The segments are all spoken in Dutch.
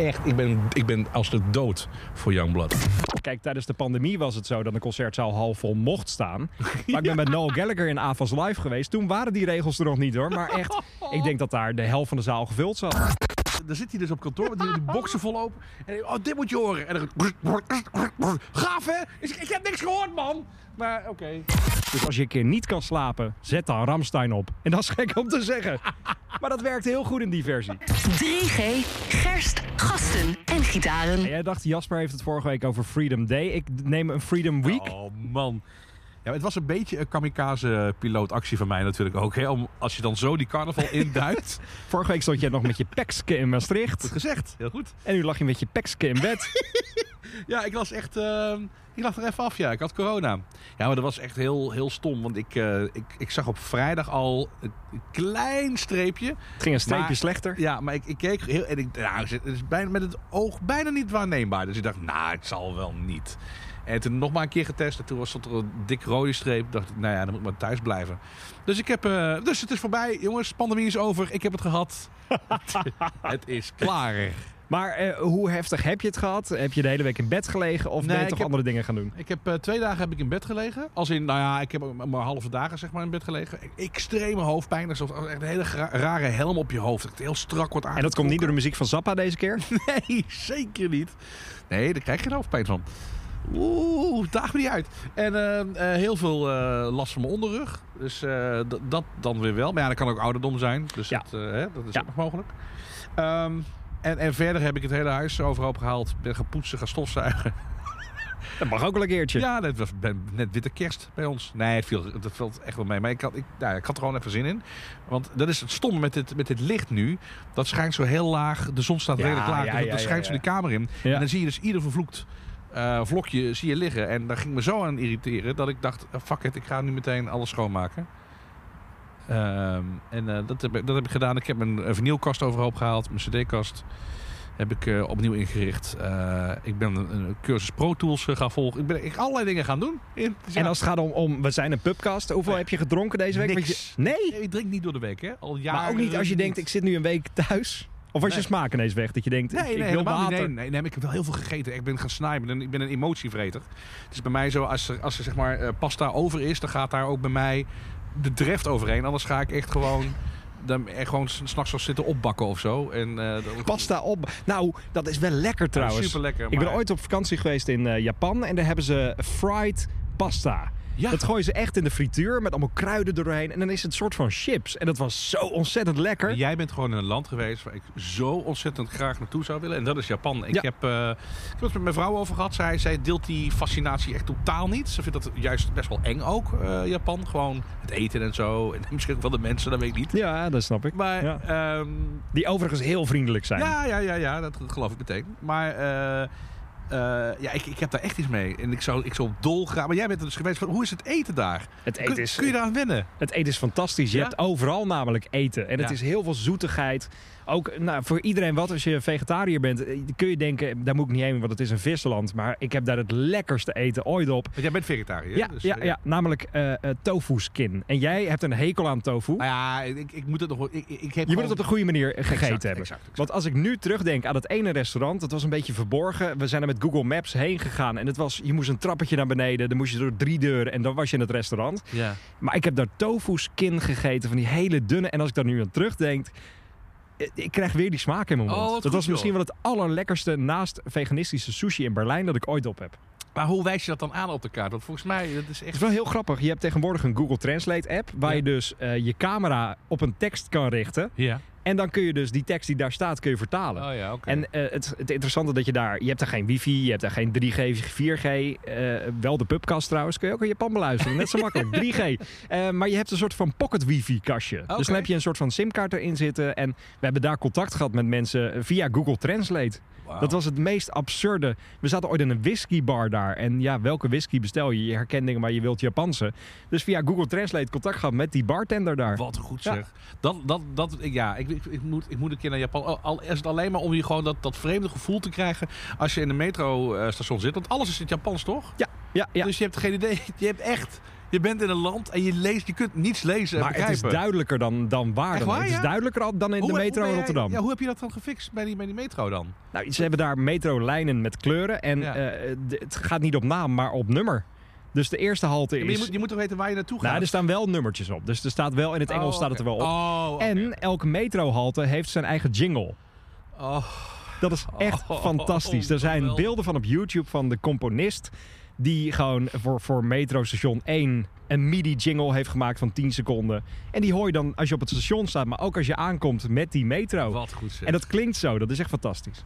Echt, ik ben, ik ben als de dood voor Youngblood. Kijk, tijdens de pandemie was het zo dat een concertzaal half vol mocht staan. Maar ik ben met Noel Gallagher in Avas Live geweest. Toen waren die regels er nog niet hoor. Maar echt, ik denk dat daar de helft van de zaal gevuld zat. Dan zit hij dus op kantoor met die, die boksen vol open. En oh, dit moet je horen. En dan gaaf hè? Ik, ik heb niks gehoord man. Maar oké. Dus als je een keer niet kan slapen, zet dan Ramstein op. En dat is gek om te zeggen. Maar dat werkt heel goed in die versie. 3G, gerst, gasten en gitaren. En jij dacht, Jasper heeft het vorige week over Freedom Day. Ik neem een Freedom Week. Oh man. Ja, het was een beetje een kamikaze-pilootactie van mij natuurlijk ook. Hè? Om, als je dan zo die carnaval induikt. Vorige week stond jij nog met je pekske in Maastricht. Goed gezegd, heel goed. En nu lag je met je pekske in bed. Ja, ik was echt... eh, ik lag er even af, ja. Ik had corona. Ja, maar dat was echt heel, heel stom. Want ik, eh, ik, ik zag op vrijdag al een klein streepje. Het ging een streepje Maar- slechter. Ja, maar ik, ik keek heel... En ik, nou, het is bijna, met het oog bijna niet waarneembaar. Dus ik dacht, nou, het zal wel niet. En toen nog maar een keer getest. En toen was er een dik rode streep. dacht ik, nou ja, dan moet ik maar thuis blijven. Dus ik heb... eh, dus het is voorbij. Jongens, pandemie is over. Ik heb het gehad. het is klaar. Maar eh, hoe heftig heb je het gehad? Heb je de hele week in bed gelegen of ben Nee, je ik toch heb- andere dingen gaan doen? Ik heb eh, twee dagen heb ik in bed gelegen. Als in, nou ja, ik heb maar halve dagen zeg maar in bed gelegen. Extreme hoofdpijn. Alsof echt een hele rare helm op je hoofd. Dat het heel strak wordt En dat komt niet door de muziek van Zappa deze keer? Nee, zeker niet. Nee, daar krijg je geen hoofdpijn van. Oeh, daag me niet uit. En eh, eh, heel veel eh, last van mijn onderrug. Dus eh, dat dan weer wel. Maar ja, dat kan ook ouderdom zijn. Dus Ja. dat, hè, dat is Ja. ook nog mogelijk. Ehm, en, en verder heb ik het hele huis overhoop gehaald. Ben gaan poetsen, gaan stofzuigen. Dat mag ook wel een keertje. Ja, het was net witte kerst bij ons. Nee, het viel, het valt echt wel mee. Maar ik had, ik, nou, ik had er gewoon even zin in. Want dat is het stomme met dit, met dit licht nu. Dat schijnt zo heel laag. De zon staat Ja, redelijk laag. ja, dus dat ja, schijnt zo de kamer in. En dan zie je dus ieder vervloekt eh, vlokje zie je liggen. En daar ging me zo aan irriteren dat ik dacht, eh, fuck it, ik ga nu meteen alles schoonmaken. Ehm, en eh, dat, heb ik, dat heb ik gedaan. Ik heb mijn vinylkast overhoop gehaald. Mijn cd-kast heb ik opnieuw ingericht. Ik ben een, een cursus Pro Tools gaan volgen. Ik ben ik allerlei dingen gaan doen. In, En als het gaat om, om we zijn een pubcast, hoeveel Nee. heb je gedronken deze week? Je- nee? Nee, ik drink niet door de week, hè? Al jaren. Maar ook niet als je denkt, ik zit nu een week thuis. Of als je smaak ineens weg, dat je denkt, Nee, ik, nee, ik wil water. Nee, nee, nee, maar ik heb wel heel veel gegeten. Ik ben gaan snijden. en Ik ben een emotievreter. Het is bij mij zo, als er, als er zeg maar eh, pasta over is, dan gaat daar ook bij mij de dreft overheen. Anders ga ik echt gewoon, dan, er gewoon s- s'nachts wel zitten opbakken of zo. En, eh, Pasta op. Nou, dat is wel lekker trouwens. super lekker. Ik ben ooit op vakantie geweest in eh, Japan en daar hebben ze fried pasta. Ja. Dat gooien ze echt in de frituur met allemaal kruiden doorheen. En dan is het een soort van chips. En dat was zo ontzettend lekker. Jij bent gewoon in een land geweest waar ik zo ontzettend graag naartoe zou willen. En dat is Japan. Ik, Ja. heb, eh, ik heb het met mijn vrouw over gehad. Zij, zij deelt die fascinatie echt totaal niet. Ze vindt dat juist best wel eng ook, eh, Japan. Gewoon het eten en zo. En misschien ook wel de mensen, dat weet ik niet. Ja, dat snap ik. Maar Ja. ehm, Die overigens heel vriendelijk zijn. ja, ja, ja, ja, dat geloof ik meteen. Maar eh, eh, ja, ik, ik heb daar echt iets mee. En ik zou, ik zou dolgraag... Maar jij bent er dus geweest. Van, hoe is het eten daar? Het Kun, eten is, kun je daaraan wennen? het eten is fantastisch. Je Ja? hebt overal namelijk eten. En het is heel veel zoetigheid. Ook nou, voor iedereen wat, als je vegetariër bent, eh, kun je denken, daar moet ik niet heen, want het is een visland. Maar ik heb daar het lekkerste eten ooit op. Want jij bent vegetariër. Ja, dus, ja, eh, ja, namelijk eh eh, tofu skin. En jij hebt een hekel aan tofu. Nou ja, ik, ik moet het nog... wel- Ik, ik, heb Je moet het op de goede manier gegeten Exact, hebben. exact, exact. Want als ik nu terugdenk aan dat ene restaurant, dat was een beetje verborgen. We zijn er met Google Maps heen gegaan en het was, je moest een trappetje naar beneden, dan moest je door drie deuren en dan was je in het restaurant. Ja. Maar ik heb daar tofu skin gegeten, van die hele dunne. En als ik daar nu aan terugdenk, ik krijg weer die smaak in mijn Oh, mond. dat was misschien wel het allerlekkerste naast veganistische sushi in Berlijn dat ik ooit op heb. Maar hoe wijs je dat dan aan op de kaart? Want volgens mij, dat is Het echt... is wel heel grappig. Je hebt tegenwoordig een Google Translate app waar Ja. je dus eh, je camera op een tekst kan richten. Ja. En dan kun je dus die tekst die daar staat, kun je vertalen. Oh ja. En eh, het, het interessante dat je daar, je hebt daar geen wifi, je hebt daar geen 3G, 4G, eh, wel de pubcast trouwens, kun je ook in Japan beluisteren, net zo makkelijk, 3G. Eh, maar je hebt een soort van pocket wifi kastje. Dus dan heb je een soort van simkaart erin zitten en we hebben daar contact gehad met mensen via Google Translate. Dat was het meest absurde. We zaten ooit in een whiskybar daar en ja, welke whisky bestel je? Je herkent dingen, maar je wilt Japanse. Dus via Google Translate contact gehad met die bartender daar. Wat goed Ja. zeg. Dat, dat, dat, ja, ik, ik, ik moet, ik moet een keer naar Japan. Al- is het alleen maar om je gewoon dat, dat vreemde gevoel te krijgen als je in een metrostation zit. Want alles is in het Japans, toch? Ja, ja, ja. Dus je hebt geen idee. Je hebt echt... Je bent in een land en je leest, je kunt niets lezen en Maar het is duidelijker dan, dan waar. Dan. waar, Het is duidelijker dan in Hoe- de metro in jij- Rotterdam. Ja, hoe heb je dat dan gefixt bij die, bij die metro dan? Nou, ze hebben daar metrolijnen met kleuren. En Ja. eh, het gaat niet op naam, maar op nummer. Dus de eerste halte Ja, maar je, is... moet, je moet toch weten waar je naartoe gaat? Nou, er staan wel nummertjes op. Dus er staat wel, in het Engels Oh, staat het er wel op. Oh. En elke metrohalte heeft zijn eigen jingle. Oh, Dat is echt Oh, fantastisch. Er zijn beelden van op YouTube van de componist... die gewoon voor, voor metrostation 1 een MIDI-jingle heeft gemaakt van 10 seconden. En die hoor je dan als je op het station staat... maar ook als je aankomt met die metro. wat goed zeg. En dat klinkt zo. Dat is echt fantastisch.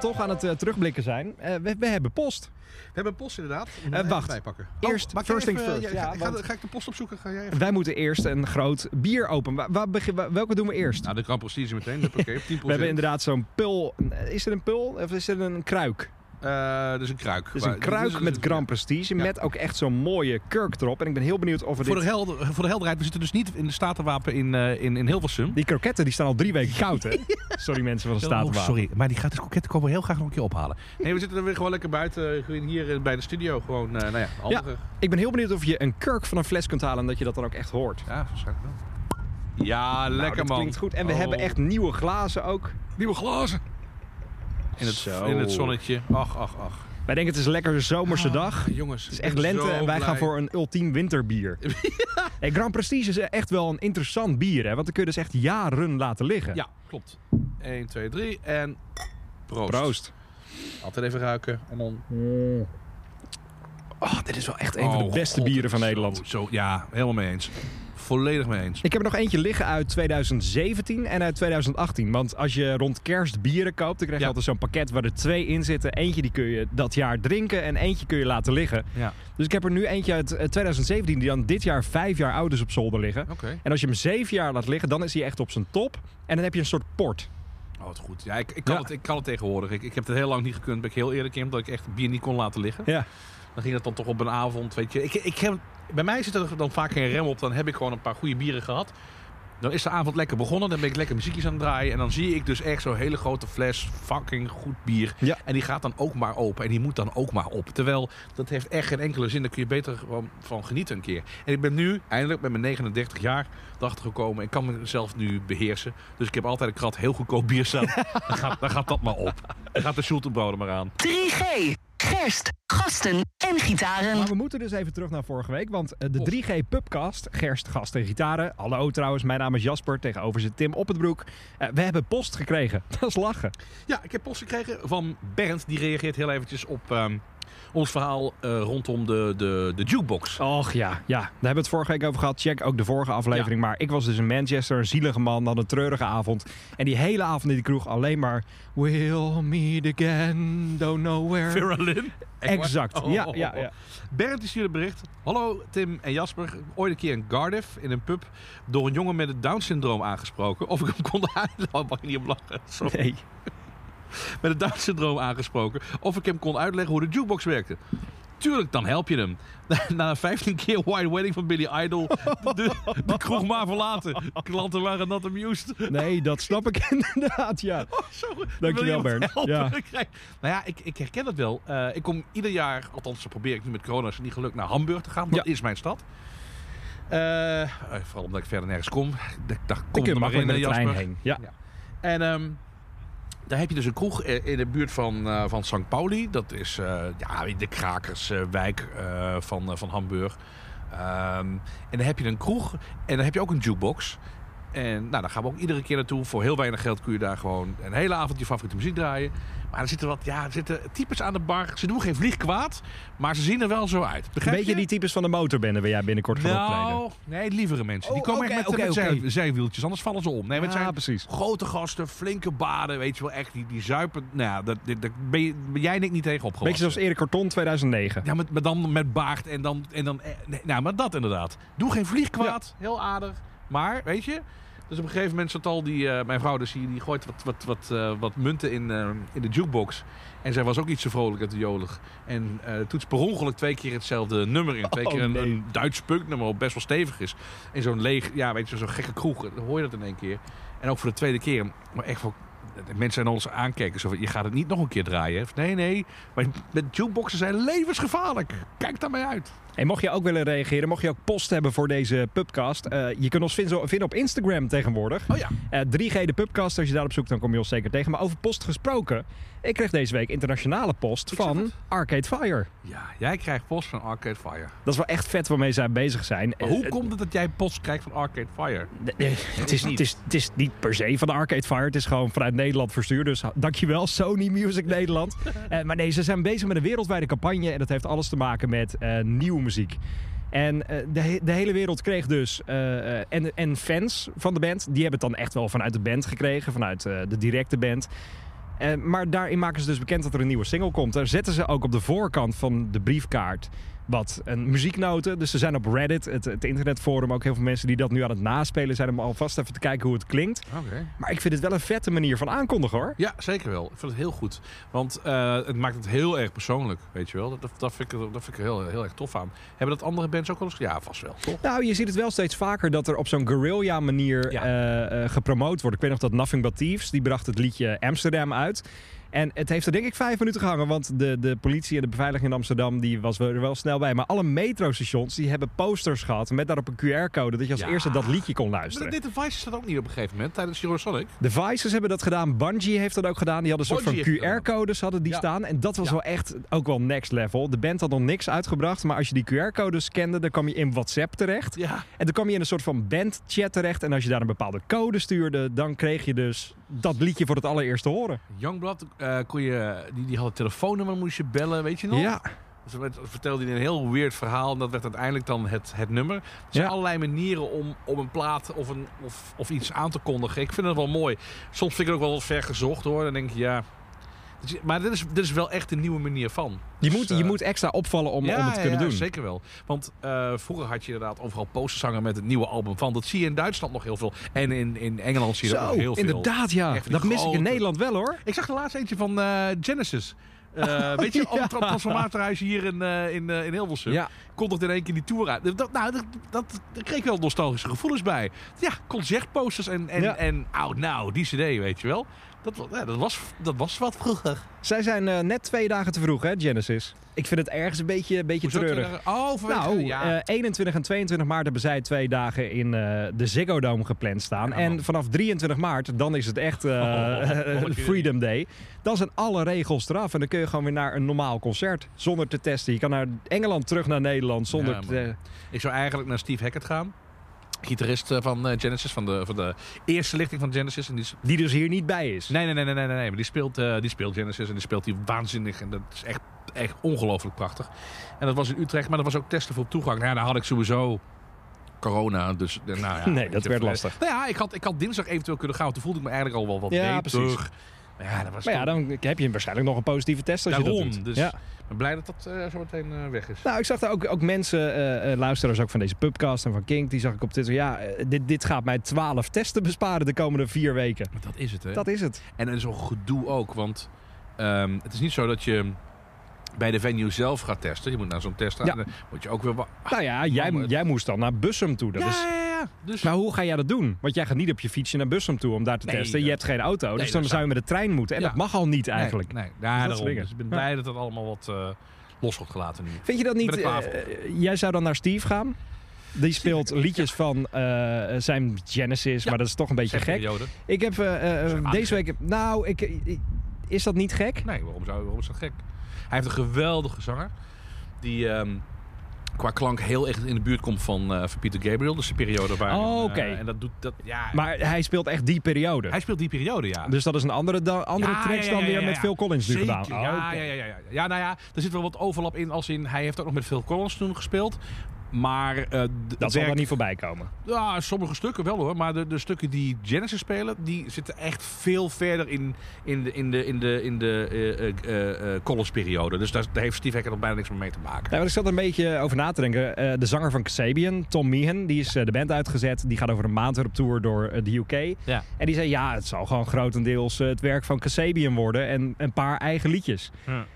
Dan toch aan het eh, terugblikken zijn, eh, we, we hebben post. We hebben post inderdaad. Eh, wacht. bijpakken. Eerst, maak jij first things first. ja, Ja, ga, ga- want- ga ik de post opzoeken? Ga jij even... Wij moeten eerst een groot bier open. Wa- waar begin- welke doen we eerst? Nou, de Grand Prestige meteen. Oké, 10%. we hebben inderdaad zo'n pul. Is het een pul of is het een kruik? Eh, dus een kruik. Maar- een kruik dus- met dus- Grand Prestige. Ja. Met ook echt zo'n mooie kurk erop. En ik ben heel benieuwd of we Voor dit... de, helder, voor de helderheid, we zitten dus niet in de Statenwapen in, eh, in, in Hilversum. Die kroketten die staan al drie weken koud, hè? Sorry mensen van de Oh, Statenwapen. sorry, maar die gratis kroketten komen we heel graag nog een keer ophalen. Nee, we zitten er weer gewoon lekker buiten, eh, gewoon hier bij de studio. Gewoon, eh, nou ja, andere. Ik ben heel benieuwd of je een kurk van een fles kunt halen en dat je dat dan ook echt hoort. Ja, waarschijnlijk wel. Ja, lekker Nou, dat man. klinkt goed. En we Oh. hebben echt nieuwe glazen ook. nieuwe glazen. In het, Zo. in het zonnetje. Ach, ach, ach. Wij denken het is een lekkere zomerse dag. Jongens, Het is echt lente en wij gaan voor een ultiem winterbier. Hey, Grand Prestige is echt wel een interessant bier, hè? Want dan kun je dus echt jaren laten liggen. Ja, klopt. 1, 2, 3 en proost. Proost. Altijd even ruiken en dan... Oh, dit is wel echt een van de Oh, beste God, bieren van zo, Nederland. Zo, ja, helemaal mee eens. Volledig mee eens. Ik heb er nog eentje liggen uit 2017 en uit 2018. Want als je rond kerst bieren koopt, dan krijg je Ja. altijd zo'n pakket waar er twee in zitten. Eentje die kun je dat jaar drinken en eentje kun je laten liggen. Ja, Dus ik heb er nu eentje uit eh, 2017 die dan dit jaar vijf jaar oud is op zolder liggen. En als je hem zeven jaar laat liggen, dan is hij echt op zijn top. En dan heb je een soort port. Oh, wat goed. Ja, ik, ik, kan Ja. Het, ik kan het tegenwoordig. Ik, ik heb het heel lang niet gekund. Ben ik heel eerlijk in, omdat ik echt bier niet kon laten liggen. Ja. Dan ging het dan toch op een avond, weet je. Ik, ik heb, bij mij zit er dan vaak geen rem op. Dan heb ik gewoon een paar goede bieren gehad. Dan is de avond lekker begonnen. Dan ben ik lekker muziekjes aan het draaien. En dan zie ik dus echt zo'n hele grote fles fucking goed bier. Ja. En die gaat dan ook maar open. En die moet dan ook maar op. Terwijl dat heeft echt geen enkele zin. Daar kun je beter gewoon van genieten een keer. En ik ben nu eindelijk met mijn 39 jaar erachter gekomen. Ik kan mezelf nu beheersen. Dus ik heb altijd een krat heel goedkoop bier staan. dan, gaat, dan gaat dat maar op. Dan gaat de Schultenbroden maar aan. 3G. Gerst, gasten en gitaren. Maar we moeten dus even terug naar vorige week. Want eh, de Och. 3G Pubcast, Gerst, gast en gitaren. Hallo trouwens, mijn naam is Jasper. Tegenover zit Tim op het broek. Eh, we hebben post gekregen. Dat is lachen. Ja, ik heb post gekregen van Bernd. Die reageert heel eventjes op ehm, ons verhaal eh, rondom de, de, de jukebox. Och ja, ja, daar hebben we het vorige week over gehad. Check ook de vorige aflevering. Maar ik was dus in Manchester, een zielige man, had een treurige avond. En die hele avond in die kroeg alleen maar... We'll meet again, don't know where. Vera Lynn. Exact, Oh, ja, oh, ja, oh. ja. Bernd die stuurde bericht. Hallo Tim en Jasper. Ooit een keer in Cardiff in een pub door een jongen met het Down-syndroom aangesproken. Of ik hem kon. Oh, mag je niet op lachen. Sorry. Nee. Met het Down-syndroom aangesproken. Of ik hem kon uitleggen hoe de jukebox werkte. Tuurlijk, dan help je hem. Na 15 keer White Wedding van Billy Idol de, de kroeg maar verlaten. Klanten waren not amused. Nee, dat snap ik inderdaad, ja. Oh. Dankjewel, Bernd. Ja. Ik Nou ja, ik, ik herken dat wel. Eh, ik kom ieder jaar, althans dat probeer ik nu met corona, is niet gelukt, naar Hamburg te gaan. Dat Ja. is mijn stad. Eh, eh, vooral omdat ik verder nergens kom. Ik dacht, Ik kom kun er maar in, met de trein Jasper. heen. Ja. Ja. En ehm, daar heb je dus een kroeg in de buurt van, eh, van St. Pauli. Dat is eh, ja, de krakerswijk eh, van, van Hamburg. Ehm, en dan heb je een kroeg en dan heb je ook een jukebox. En nou, daar gaan we ook iedere keer naartoe. Voor heel weinig geld kun je daar gewoon een hele avond je favoriete muziek draaien. Maar er zitten wat, ja, er zitten types aan de bar. Ze doen geen vlieg kwaad, maar ze zien er wel zo uit. Een Begrijp beetje je? die types van de motorbende waar jij binnenkort gaat optreden. Nou, nee, lievere mensen. die Oh, komen echt met, oké, met oké. zij- zijwieltjes, anders vallen ze om. Nee, met ja, zijn precies. grote gasten, flinke baden, weet je wel, echt, die, die zuipen. Nou ja, dat, dat, dat ben, je, ben jij en ik niet tegen opgewassen. Beetje zoals Erik Carton 2009. Ja, met, met dan met baard en dan... En dan eh, nee, nou, maar dat inderdaad. Doe geen vlieg kwaad, heel aardig. Maar, weet je, Dus op een gegeven moment zat al die, eh, mijn vrouw, dus die, die gooit wat, wat, wat, eh, wat munten in, eh, in de jukebox. En zij was ook iets te vrolijk en te jolig. En toetst per ongeluk twee keer hetzelfde nummer in. Twee Oh, keer een, nee. een Duits punknummer, wat best wel stevig is. In zo'n leeg, ja, weet je, zo'n gekke kroeg. Dan hoor je dat in één keer. En ook voor de tweede keer. Maar echt de mensen aan ons aankijken. Zo van, je gaat het niet nog een keer draaien. hè? Nee, nee. Maar met jukeboxen zijn levensgevaarlijk. Kijk daar maar uit. En mocht je ook willen reageren, mocht je ook post hebben voor deze pubcast. eh, je kunt ons vinden, op Instagram tegenwoordig. Oh ja. Eh 3G de pubcast, als je daarop zoekt, dan kom je ons zeker tegen. Maar over post gesproken, ik kreeg deze week internationale post Ik van. Arcade Fire. Ja, jij krijgt post van Arcade Fire. Dat is wel echt vet waarmee zij bezig zijn. Maar Eh, hoe komt het dat jij post krijgt van Arcade Fire? Nee, het, is, niet. het, is, het is niet per se van de Arcade Fire. Het is gewoon vanuit Nederland verstuurd. Dus dankjewel Sony Music Nederland. Eh, maar nee, ze zijn bezig met een wereldwijde campagne. En dat heeft alles te maken met eh, nieuwe muziek. En eh, de, de hele wereld kreeg dus... eh, eh, en, en fans van de band, die hebben het dan echt wel vanuit de band gekregen. Vanuit eh, de directe band. Eh, maar daarin maken ze dus bekend dat er een nieuwe single komt. Daar zetten ze ook op de voorkant van de briefkaart wat een muzieknoten. Dus ze zijn op Reddit, het, het internetforum, ook heel veel mensen die dat nu aan het naspelen zijn om alvast even te kijken hoe het klinkt. Maar ik vind het wel een vette manier van aankondigen hoor. Ja, zeker wel. Ik vind het heel goed. Want eh, het maakt het heel erg persoonlijk, weet je wel. Dat, dat, vind ik, er- dat vind ik er heel, heel erg tof aan. Hebben dat andere bands ook wel eens? Ja, vast wel, toch? Nou, je ziet het wel steeds vaker dat er op zo'n guerrilla manier Ja. eh, eh, gepromoot wordt. Ik weet nog dat Nothing But Thieves, die bracht het liedje Amsterdam uit. En het heeft er denk ik vijf minuten gehangen, want de, de politie en de beveiliging in Amsterdam die was er wel snel bij. Maar alle metrostations die hebben posters gehad met daarop een QR-code dat je als Ja. eerste dat liedje kon Maar luisteren. dit device staat ook niet op een gegeven moment tijdens Eurosonic. De Vices hebben dat gedaan. Bungie heeft dat ook gedaan. Die hadden een soort Bungie van. QR-codes hadden die Ja. staan. En dat was Ja. wel echt ook wel next level. De band had nog niks uitgebracht. Maar als je die QR-codes scande, dan kwam je in WhatsApp terecht. Ja. En dan kwam je in een soort van bandchat terecht. En als je daar een bepaalde code stuurde, dan kreeg je dus dat liedje voor het allereerst te horen. Youngblood, eh kon je, die, die had een telefoonnummer, moest je bellen, weet je nog? Ja, Dus werd- vertelde hij een heel weird verhaal. En dat werd uiteindelijk dan het, het nummer. Er zijn Ja. allerlei manieren om, om een plaat of, een, of, of iets aan te kondigen. Ik vind het wel mooi. Soms vind ik het ook wel wat ver gezocht hoor. Dan denk je ja. Dus- Maar dit is, dit is wel echt een nieuwe manier van. je, Dus, moet, eh, je moet extra opvallen om, ja, om het te kunnen ja, doen. zeker wel. Want eh, vroeger had je inderdaad overal posters hangen met het nieuwe album van. Dat zie je in Duitsland nog heel veel. En in, in Engeland zie je dat nog heel veel. inderdaad ja. Dat mis ik in Nederland wel hoor. Ik zag de laatste eentje van eh, Genesis. Eh, weet je, het ja. transformatorhuis hier in, eh, in, eh, in Hilversum. Ja. Kondigt in één keer die tour uit. Dat, nou, dat, dat, daar kreeg wel nostalgische gevoelens bij. Ja, concertposters en, en, Ja. en Out Now, die cd, weet je wel. Dat, wa- ja, dat, was, dat was wat vroeger. Zij zijn eh, net twee dagen te vroeg hè, Genesis. Ik vind het ergens een beetje, een beetje Hoezo treurig. twee dagen? Oh. Nou, ja. eh, 21 en 22 maart hebben zij twee dagen in eh, de Ziggo Dome gepland staan. Ja, en vanaf 23 maart, dan is het echt eh, Oh, oh, Freedom Day. Dan zijn alle regels eraf en dan kun je gewoon weer naar een normaal concert. Zonder te testen. Je kan naar Engeland terug naar Nederland zonder Ja, te... Ik zou eigenlijk naar Steve Hackett gaan. Gitarist eh, van eh, Genesis, van de, van de eerste lichting van Genesis. En die is Die dus hier niet bij is. Nee, nee, nee, nee, nee, nee, nee. Maar die speelt, eh, die speelt Genesis en die speelt die waanzinnig. En dat is echt, echt ongelooflijk prachtig. En dat was in Utrecht, maar dat was ook testen voor toegang. Nou ja, daar had ik sowieso corona. Dus, nou ja, Nee, dat werd lastig. Nou ja, ik had, ik had dinsdag eventueel kunnen gaan. Toen voelde ik me eigenlijk al wel wat Ja, beter. precies. Maar ja, dat was Maar ja, toch- dan heb je waarschijnlijk nog een positieve test als je dat doet. Dus Ja. ik ben blij dat dat eh, zo meteen eh, weg is. Nou, ik zag daar ook, ook mensen, eh, luisteraars ook van deze pubcast en van Kink, die zag ik op Twitter. Ja, dit, dit gaat mij 12 testen besparen de komende vier weken. Maar dat is het, hè? Dat is het. En er is ook gedoe ook, want ehm, het is niet zo dat je bij de venue zelf gaat testen. Je moet naar zo'n test gaan. Ja. Dan moet je ook weer... Nou ja, jij, maar het- jij moest dan naar Bussum toe. Dat ja, is, ja, ja. Dus, maar hoe ga jij dat doen? Want jij gaat niet op je fietsje naar Bussum toe om daar te Nee, testen. Je hebt geen auto, dus dan zou- je met de trein moeten. En dat mag al niet eigenlijk. Nee, nee. Dus daarom. dingen. Dus ik ben blij dat het allemaal wat eh, los wordt gelaten nu. Vind je dat niet? Voor. jij zou dan naar Steve gaan? Die speelt liedjes van eh, zijn Genesis, maar dat is toch een beetje gek. periode. Ik heb deze week... Nou, ik, ik- is dat niet gek? Nee, waarom, zou, waarom is dat gek? Hij heeft een geweldige zanger. Die ehm, qua klank heel echt in de buurt komt van, eh van Peter Gabriel. Dus de periode waar... Oh, oké. en dat doet... Dat, ja, Maar hij speelt echt die periode. hij speelt die periode, ja. Dus dat is een andere, andere Ja, tracks ja, ja, dan weer ja, met ja. Phil Collins nu Zeker, gedaan. Ja, Oh, oké. ja, ja, ja, ja. ja, nou ja, er zit wel wat overlap in als in... Hij heeft ook nog met Phil Collins toen gespeeld. Maar eh, Dat zal er niet voorbij komen. Ja, sommige stukken wel hoor. Maar de, de stukken die Genesis spelen, die zitten echt veel verder in, in de, in de, in de, in de eh, eh, Collins-periode. Dus daar, daar heeft Steve Hackett nog bijna niks meer mee te maken. Nou, want ik zat er een beetje over na te denken. De zanger van Kasabian, Tom Meehan, die is de band uitgezet. Die gaat over een maand weer op tour door de UK. Ja. En die zei, ja, het zal gewoon grotendeels het werk van Kasabian worden. En een paar eigen liedjes. Ja.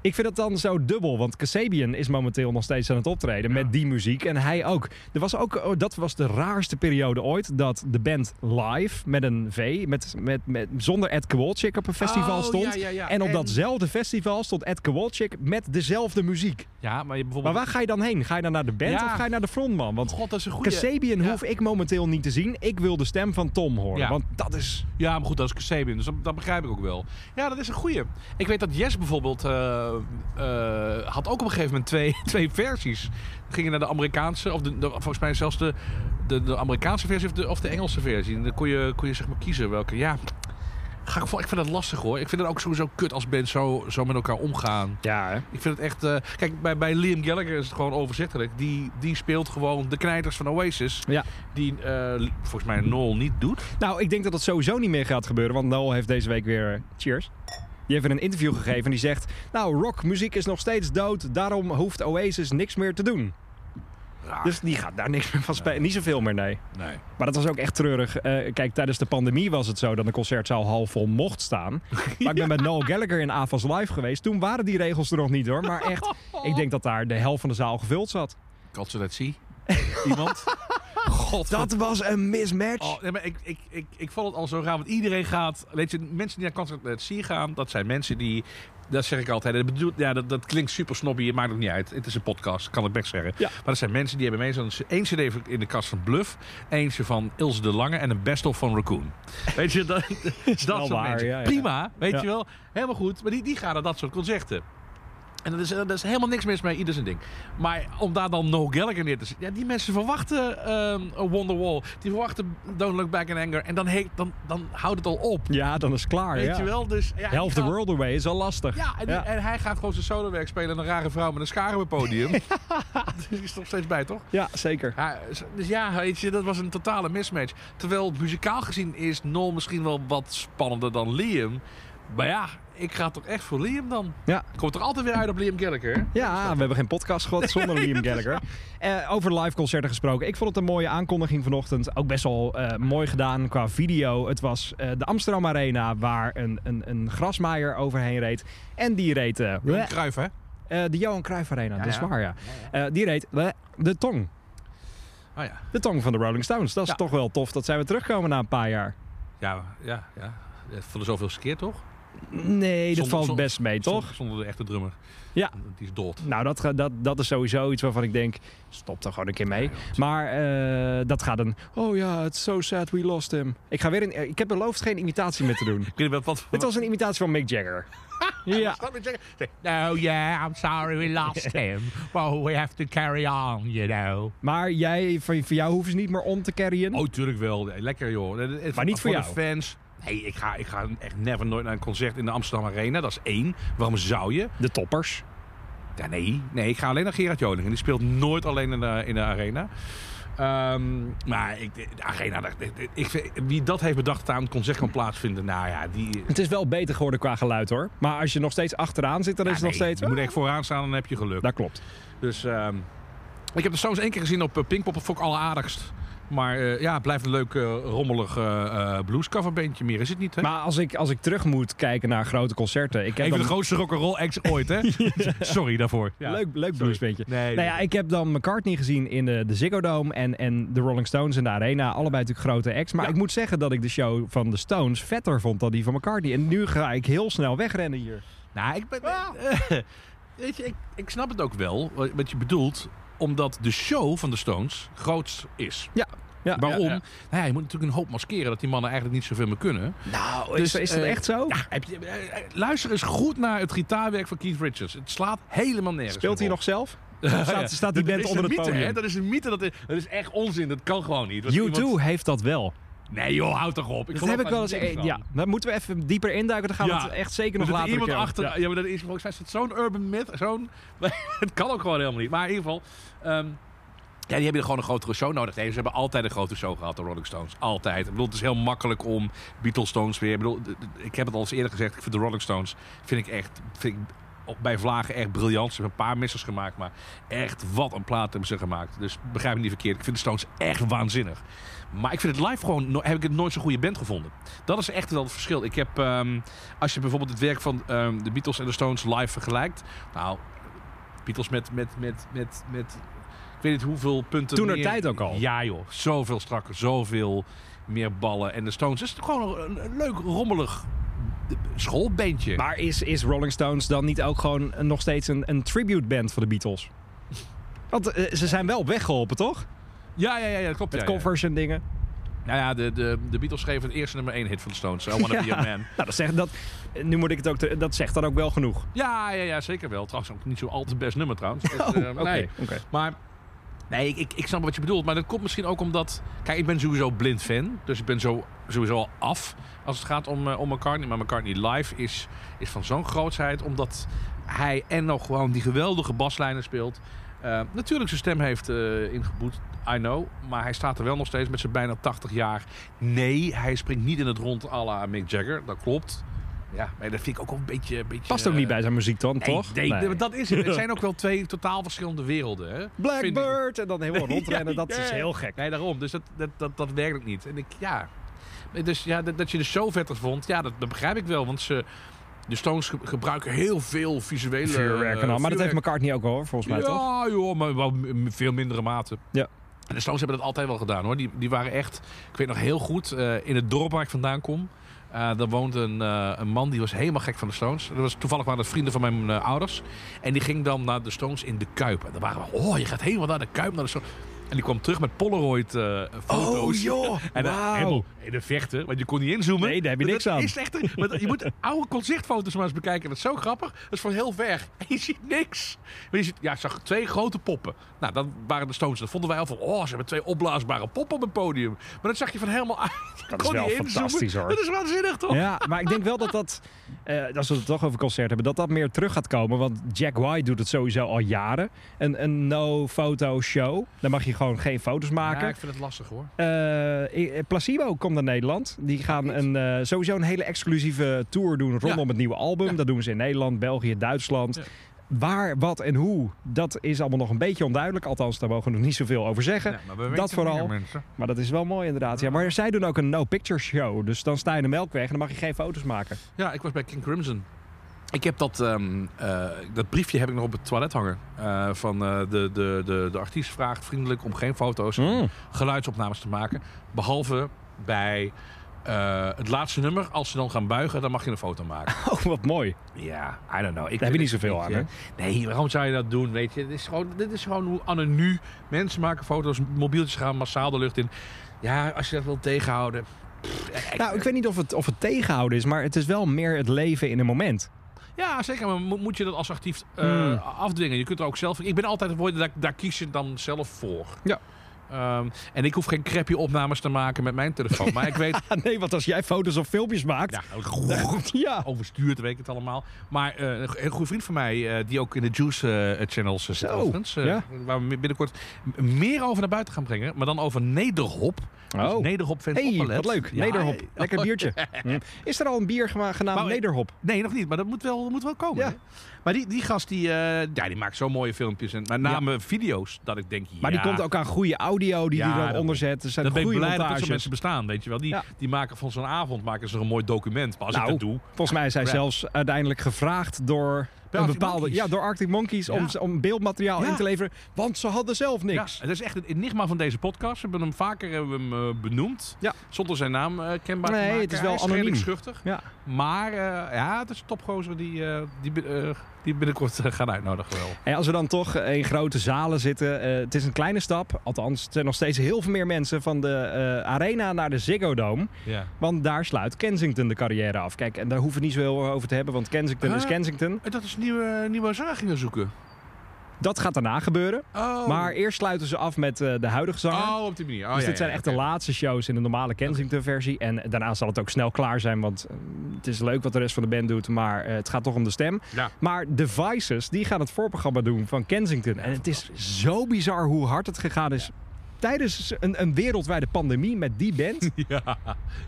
Ik vind het dan zo dubbel, want Kasabian is momenteel nog steeds aan het optreden met die muziek. En hij ook. Er was ook oh, dat was de raarste periode ooit dat de band live met een V, met, met, met, zonder Ed Kowalczyk op een festival Oh, stond. ja, ja, ja. En op En- datzelfde festival stond Ed Kowalczyk met dezelfde muziek. Ja, maar je Maar bijvoorbeeld... waar ga je dan heen? Ga je dan naar de band of ga je naar de frontman? Want God, dat is een goede... Kasabian hoef ik momenteel niet te zien. Ik wil de stem van Tom horen. Ja. Want dat is... Ja, maar goed, dat is Kasabian, dus dat, dat begrijp ik ook wel. Ja, dat is een goeie. Ik weet dat Yes bijvoorbeeld eh, eh, had ook op een gegeven moment twee, twee versies. Gingen naar de Amerikaanse, of de, de- volgens mij zelfs de, de, de Amerikaanse versie of de, of de Engelse versie. En dan kon je, kon je zeg maar kiezen welke. Ja, ga ik, ik vind dat lastig hoor. Ik vind het ook sowieso kut als bands zo, zo met elkaar omgaan. Ja, hè? Ik vind het echt... eh, kijk, bij, bij Liam Gallagher is het gewoon overzichtelijk. Die, die speelt gewoon de knijters van Oasis. Ja. Die eh, volgens mij Noel niet doet. Nou, ik denk dat dat sowieso niet meer gaat gebeuren. Want Noel heeft deze week weer... Cheers. Die heeft een interview gegeven en die zegt... Nou, rockmuziek is nog steeds dood. Daarom hoeft Oasis niks meer te doen. Raar. Dus die gaat daar niks meer van spelen. Niet zoveel meer, nee. nee. Maar dat was ook echt treurig. Eh, kijk, tijdens de pandemie was het zo dat een concertzaal half vol mocht staan. Maar ik ben met Noel Gallagher in AFAS Live geweest. Toen waren die regels er nog niet hoor. Maar echt, ik denk dat daar de helft van de zaal gevuld zat. Kan ze dat zien? Iemand? God. Dat was een mismatch. Oh, nee, maar ik, ik, ik, ik vond het al zo raar, want iedereen gaat... Weet je, mensen die naar Concert Sea gaan, dat zijn mensen die... Dat zeg ik altijd. Dat, bedoel, ja, dat, dat klinkt super snobby, het maakt ook niet uit. Het is een podcast, kan ik best zeggen. Ja. Maar dat zijn mensen die hebben meestal één cd in de kast van Bluff, eentje van Ilse de Lange en een best-of van Raccoon. Weet je, dat, dat wel soort waar, mensen. ja, ja. Prima, weet Ja. je wel. Helemaal goed. Maar die, die gaan naar dat soort concerten. En dat is, dat is helemaal niks mis mee, ieder zijn ding. Maar om daar dan No Gallagher neer te zetten... Ja, die mensen verwachten a Wonderwall. Die verwachten Don't Look Back in Anger. En dan, he- dan, dan houdt het al op. Ja, dan is het klaar. Weet ja. je wel? Dus, ja, Half the gaat- world away is al lastig. Ja en, en hij gaat gewoon zijn solowerk spelen. En een rare vrouw met een schaar op het podium. Die is er nog steeds bij, toch? Ja, zeker. Ja, dus ja, weet je, dat was een totale mismatch. Terwijl muzikaal gezien is Noel misschien wel wat spannender dan Liam. Maar ja, ik ga toch echt voor Liam dan. Ja. Komt er altijd weer uit op Liam Gallagher. Ja, we hebben geen podcast gehad zonder Liam Gallagher. Eh, over live concerten gesproken. Ik vond het een mooie aankondiging vanochtend. Ook best wel eh, mooi gedaan qua video. Het was eh, de Amsterdam Arena waar een, een, een grasmaaier overheen reed. En die reed... Johan Cruijff, hè? de Johan Cruijff Arena, dat is ja. waar ja. Die reed de tong. Oh ja. De tong van de Rolling Stones. Dat is toch wel tof dat zij weer terugkomen na een paar jaar. Ja, ja, ja. Voor de zoveelste keer, toch? Nee, dat valt zonder- best mee, toch? Zonder, zonder de echte drummer. Ja. Die is dood. Nou, dat, dat, dat is sowieso iets waarvan ik denk, stop er gewoon een keer mee. Maar eh, dat gaat een, oh ja, it's so sad we lost him. Ik, ga weer in, ik heb beloofd geen imitatie meer te doen. Ik wat... wat Dit was een imitatie van Mick Jagger. ja. No, yeah, I'm sorry we lost him. Well, we have to carry on, you know. Maar jij, voor, voor jou hoeven ze niet meer om te carryen. Oh, tuurlijk wel. Lekker, joh. Maar niet voor de jou? fans. Nee, ik ga, ik ga echt never nooit naar een concert in de Amsterdam Arena. Dat is één. Waarom zou je? De toppers. Ja, nee. Nee, ik ga alleen naar Gerard Joling. Die speelt nooit alleen in de, in de Arena. Ehm, maar ik, de Arena, ik, wie dat heeft bedacht dat daar een concert kan plaatsvinden. Nou ja, die... Het is wel beter geworden qua geluid hoor. Maar als je nog steeds achteraan zit, dan is het nog steeds... Je moet echt vooraan staan, dan heb je geluk. Dat klopt. Dus ehm, ik heb de Stones één keer gezien op eh, Pinkpop. Dat vond ik alleraardigst. Maar eh, ja, het blijft een leuk, eh, rommelig eh bluescoverbandje. Meer is het niet, hè? Maar als ik, als ik terug moet kijken naar grote concerten... Ik heb Even dan... de grootste rock'n'roll acts ooit, hè? Sorry daarvoor. Ja. Leuk, leuk bluesbandje. Nee, Nou ja, ik heb dan McCartney gezien in de, de Ziggo Dome en, en de Rolling Stones in de Arena. Allebei natuurlijk grote acts. Maar Ja. ik moet zeggen dat ik de show van de Stones vetter vond dan die van McCartney. En nu ga ik heel snel wegrennen hier. Nou, ik ben... eh, weet je, ik, ik snap het ook wel, wat je bedoelt. Omdat de show van de Stones groots is. Ja. Ja, Waarom? ja, Nou ja, je moet natuurlijk een hoop maskeren dat die mannen eigenlijk niet zoveel meer kunnen. Nou, Dus, is, is dat eh, echt zo? Ja, heb je, eh, eh, luister eens goed naar het gitaarwerk van Keith Richards. Het slaat helemaal nergens Speelt hij nog zelf? staat- staat die Dat band is onder een het mythe, podium? Hè? Dat is een mythe. Dat is, dat is echt onzin. Dat kan gewoon niet. U2 iemand- heeft dat wel. Nee joh, houd toch op. Ik Dat heb ik wel eens... van. Ja, daar moeten we even dieper induiken. Dan gaan we het echt zeker Er nog later iemand achter. Ja. maar dat is volgens mij zo'n urban myth. Zo'n, het kan ook gewoon helemaal niet. Maar in ieder geval. ehm, Ja, die hebben gewoon een grotere show nodig. Nee, ze hebben altijd een grote show gehad, de Rolling Stones. Altijd. Ik bedoel, het is heel makkelijk om Beatles Stones weer... Ik bedoel, ik heb het al eens eerder gezegd. Ik vind de Rolling Stones vind ik echt... Vind ik bij Vlagen echt briljant. Ze hebben een paar missers gemaakt, maar echt wat een plaat hebben ze gemaakt. Dus begrijp me niet verkeerd. Ik vind de Stones echt waanzinnig. Maar ik vind het live gewoon, no- heb ik het nooit zo'n goede band gevonden. Dat is echt wel het verschil. Ik heb, ehm, als je bijvoorbeeld het werk van ehm, de Beatles en de Stones live vergelijkt. Nou, Beatles met, met, met, met, met ik weet niet hoeveel punten Toen er tijd ook al. Ja joh, zoveel strakker, zoveel meer ballen. En de Stones is gewoon een, een leuk, rommelig schoolbandje. Maar is, is Rolling Stones dan niet ook gewoon nog steeds een, een tribute band van de Beatles? Want eh, ze zijn wel weggeholpen, toch? Ja, ja, ja, ja, dat klopt. Met covers en dingen. Nou ja, de, de, de Beatles schreven het eerste nummer 1 hit van de Stones. I Wanna Be. A Man. Nou, dat zegt, dat, nu moet ik het ook... te- dat zegt dan ook wel genoeg. Ja, ja, ja, zeker wel. Trouwens, ook niet zo al te best nummer trouwens. Oh, eh, oké, nee. Maar nee, ik, ik, ik snap wat je bedoelt. Maar dat komt misschien ook omdat... Kijk, ik ben sowieso blind fan. Dus ik ben zo, sowieso al af als het gaat om, eh, om McCartney. Maar McCartney live is, is van zo'n grootsheid. Omdat hij en nog gewoon die geweldige baslijnen speelt. Eh, natuurlijk zijn stem heeft eh, ingeboet. I know. Maar hij staat er wel nog steeds met zijn bijna 80 jaar. Nee, hij springt niet in het rond à la Mick Jagger. Dat klopt. Ja, maar dat vind ik ook wel een beetje... Een beetje Past ook niet eh, bij zijn muziek dan, Nee, toch? Nee, dat is het. Het zijn ook wel twee totaal verschillende werelden. Hè? Blackbird en dan helemaal rondrennen, Ja, dat is ja. heel gek. Nee, daarom. Dus dat, dat, dat, dat werkt ook niet. En ik, ja... Dus ja, dat, dat je de show vetter vond, ja, dat, dat begrijp ik wel. Want ze, de Stones ge- gebruiken heel veel visuele... Vuurwerk en al. Maar dat heeft. McCartney ook hoor, volgens mij, toch? Ja, joh, maar wel veel mindere mate. Ja. En de Stones hebben dat altijd wel gedaan hoor. Die, die waren echt, ik weet nog heel goed, eh, in het dorp waar ik vandaan kom. eh daar woont een, eh, een man die was helemaal gek van de Stones. Dat was, toevallig waren dat vrienden van mijn ouders. En die ging dan naar de Stones in de Kuip. En dan waren we, oh je gaat helemaal naar de Kuip, naar de. En die kwam terug met Polaroid eh. Oh, joh. En dan Wauw. helemaal in de vechten, want je kon niet inzoomen. Nee, daar heb je Dat niks aan. Is echt, maar je moet oude concertfoto's maar eens bekijken. Dat is zo grappig. Dat is van heel ver. En je ziet niks. Maar je ziet, ja, ik zag twee grote poppen. Nou, dat waren de Stones. Dat vonden wij al van, oh, ze hebben twee opblaasbare poppen op het podium. Maar dat zag je van helemaal uit. Je Dat is wel fantastisch, hoor. Dat is waanzinnig, toch? Ja, maar ik denk wel dat dat, eh, als we het toch over concert hebben, dat dat meer terug gaat komen. Want Jack White doet het sowieso al jaren. Een, een no-foto show. Dan mag je gewoon geen foto's maken. Ja, ik vind het lastig, hoor. Eh, Placebo komt naar Nederland. Die gaan een, eh, sowieso een hele exclusieve tour doen rondom Ja. het nieuwe album. Ja. Dat doen ze in Nederland, België, Duitsland. Waar, wat en hoe, dat is allemaal nog een beetje onduidelijk. Althans, daar mogen we nog niet zoveel over zeggen. Ja, maar we dat vooral. meer. Maar dat is wel mooi inderdaad. Ja, maar zij doen ook een no-picture show. Dus dan sta je in de melkweg en dan mag je geen foto's maken. Ja, ik was bij King Crimson. Ik heb dat, ehm, eh, dat briefje heb ik nog op het toilet hangen. Eh, van eh, de, de, de, de artiest vraagt vriendelijk om geen foto's Mm. geluidsopnames te maken. Behalve bij het laatste nummer. Als ze dan gaan buigen, dan mag je een foto maken. Oh, wat mooi. Ja, I don't know. Ik heb je niet zoveel aan, Nee, waarom zou je dat doen? Weet je, dit is gewoon, dit is gewoon hoe Anne nu. Mensen maken foto's, mobieltjes gaan massaal de lucht in. Ja, als je dat wil tegenhouden. pff, Nou, ik weet niet of het, of het tegenhouden is, maar het is wel meer het leven in een moment. Ja, zeker. Maar mo- moet je dat als actief eh, Hmm. afdwingen? Je kunt er ook zelf... Ik ben altijd voor, daar, daar kies je dan zelf voor. Ja. Ehm, en ik hoef geen crappy opnames te maken met mijn telefoon. Maar ik weet... Nee, want als jij foto's of filmpjes maakt... Ja, ja. overstuurd, weet ik het allemaal. Maar eh, een goede vriend van mij, eh, die ook in de Juice eh, channels uh, zit Zo, overigens. ja. Waar we binnenkort meer over naar buiten gaan brengen. Maar dan over Nederhop. Dus Oh. Nederhop fans hey, opgelet. wat leuk. Ja, Nederhop. Lekker biertje. Hm. Is er al een bier genaamd Maar- Nederhop? Nee, nog niet. Maar dat moet wel, moet wel komen. Maar die, die gast, die, eh, ja, die maakt zo mooie filmpjes. En met name video's. Dat ik denk, Maar die komt ook aan goede audio die hij dan daarom. onderzet. Er zijn Dan ben ik blij dat er montages. zo'n mensen bestaan, weet je wel. Die, die maken van zo'n avond maken ze een mooi document. Maar als Nou, ik dat doe... Volgens mij is hij zelfs uiteindelijk gevraagd door een bepaalde, Monkeys. ja, door Arctic Monkeys om, Ja. om beeldmateriaal Ja. in te leveren. Want ze hadden zelf niks. Ja, het is echt het enigma van deze podcast. We hebben hem vaker hebben we hem, eh, benoemd. Ja. Zonder zijn naam eh, kenbaar Nee, te maken. het is wel Hij is anoniem. schuchtig. Ja. Maar ja, het is een topgozer die, die, die binnenkort eh, gaan uitnodigen wel. En als we dan toch in grote zalen zitten, eh, het is een kleine stap. Althans, het zijn nog steeds heel veel meer mensen van de eh, arena naar de Ziggo Dome. Ja. Want daar sluit Kensington de carrière af. Kijk, en daar hoeven we niet zo heel over te hebben, want Kensington is? Kensington. Dat is nieuwe, nieuwe gingen zoeken. Dat gaat daarna gebeuren. Oh. Maar eerst sluiten ze af met eh, de huidige zanger. Oh, op die manier. Oh, dus ja, dit zijn ja, echt de laatste shows in de normale Kensington-versie. En daarna zal het ook snel klaar zijn, want eh, het is leuk wat de rest van de band doet, maar eh, het gaat toch om de stem. Maar de Vices, die gaan het voorprogramma doen van Kensington. En het is zo bizar hoe hard het gegaan is tijdens een, een wereldwijde pandemie met die band. Ja,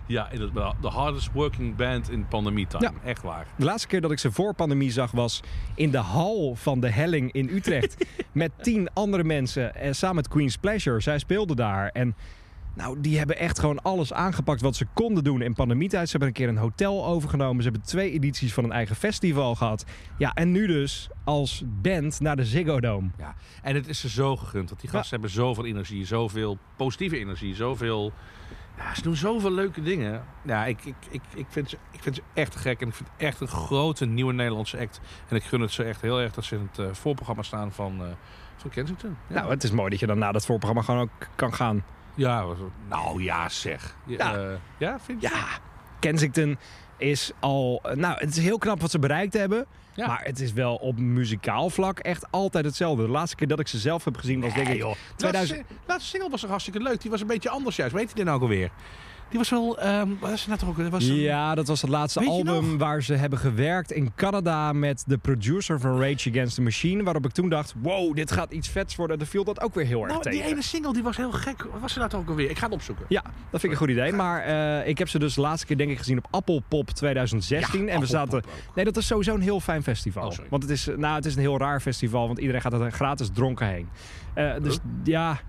ja inderdaad. De hardest working band in pandemietime. Ja. Echt waar. De laatste keer dat ik ze voor pandemie zag was in de hal van de Helling in Utrecht. met tien andere mensen en samen met Queen's Pleasure. Zij speelden daar. En nou, die hebben echt gewoon alles aangepakt wat ze konden doen in pandemietijd. Ze hebben een keer een hotel overgenomen. Ze hebben twee edities van een eigen festival gehad. Ja, en nu dus als band naar de Ziggo Dome. Ja. En het is ze zo gegund. Want die gasten hebben zoveel energie, zoveel positieve energie, zoveel... Ja, ze doen zoveel leuke dingen. Ja, ik, ik, ik, ik, vind ze, ik vind ze echt gek. En ik vind het echt een grote nieuwe Nederlandse act. En ik gun het ze echt heel erg dat ze in het eh, voorprogramma staan van, eh, van Kensington. Ja. Nou, het is mooi dat je dan na dat voorprogramma gewoon ook kan gaan. Ja, was- nou ja, zeg. Ja, Ja. eh, ja vind je? Ja, Kensington is al... Nou, het is heel knap wat ze bereikt hebben. Ja. Maar het is wel op muzikaal vlak echt altijd hetzelfde. De laatste keer dat ik ze zelf heb gezien was denk ik... joh. 2000 Laatste, laatste single was toch hartstikke leuk. Die was een beetje anders juist. Weet je die nou ook alweer? Die was wel... ehm nou toch ook? Dat was Ja, dat was het laatste album waar ze hebben gewerkt in Canada met de producer van Rage Against the Machine. Waarop ik toen dacht, wow, dit gaat iets vets worden. Dan viel dat ook weer heel erg Nou, tegen. die ene single die was heel gek. Was ze toch ook alweer? Ik ga het opzoeken. Ja, dat vind ik een goed idee. Maar eh, ik heb ze dus de laatste keer denk ik gezien op Appelpop 2016. en we zaten... Nee, dat is sowieso een heel fijn festival. Oh, want het is, nou, het is een heel raar festival, want iedereen gaat er gratis dronken heen. Eh, dus ja,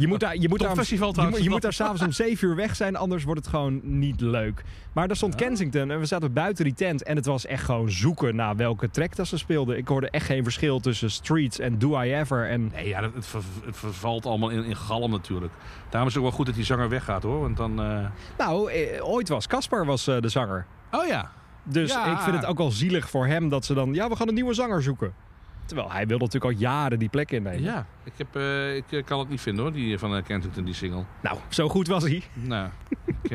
je moet daar, je moet daar, festival je, trouwens. moet- je moet daar s'avonds om 7 uur weg zijn, anders wordt het gewoon niet leuk. Maar daar stond. Kensington en we zaten buiten die tent en het was echt gewoon zoeken naar welke track dat ze speelden. Ik hoorde echt geen verschil tussen Streets en Do I Ever. En Nee, ja, het, ver- het vervalt allemaal in, in galm natuurlijk. Daarom is het ook wel goed dat die zanger weggaat hoor. Want dan... eh, nou, eh, ooit was Caspar was eh, de zanger. Oh ja. Dus Ja. ik vind het ook wel zielig voor hem dat ze dan... Ja, we gaan een nieuwe zanger zoeken. Terwijl hij wil natuurlijk al jaren die plek innemen. Ja. Ik, heb, eh, ik eh, kan het niet vinden hoor, die van eh, Kensington, die single. Nou, zo goed was hij. Nou.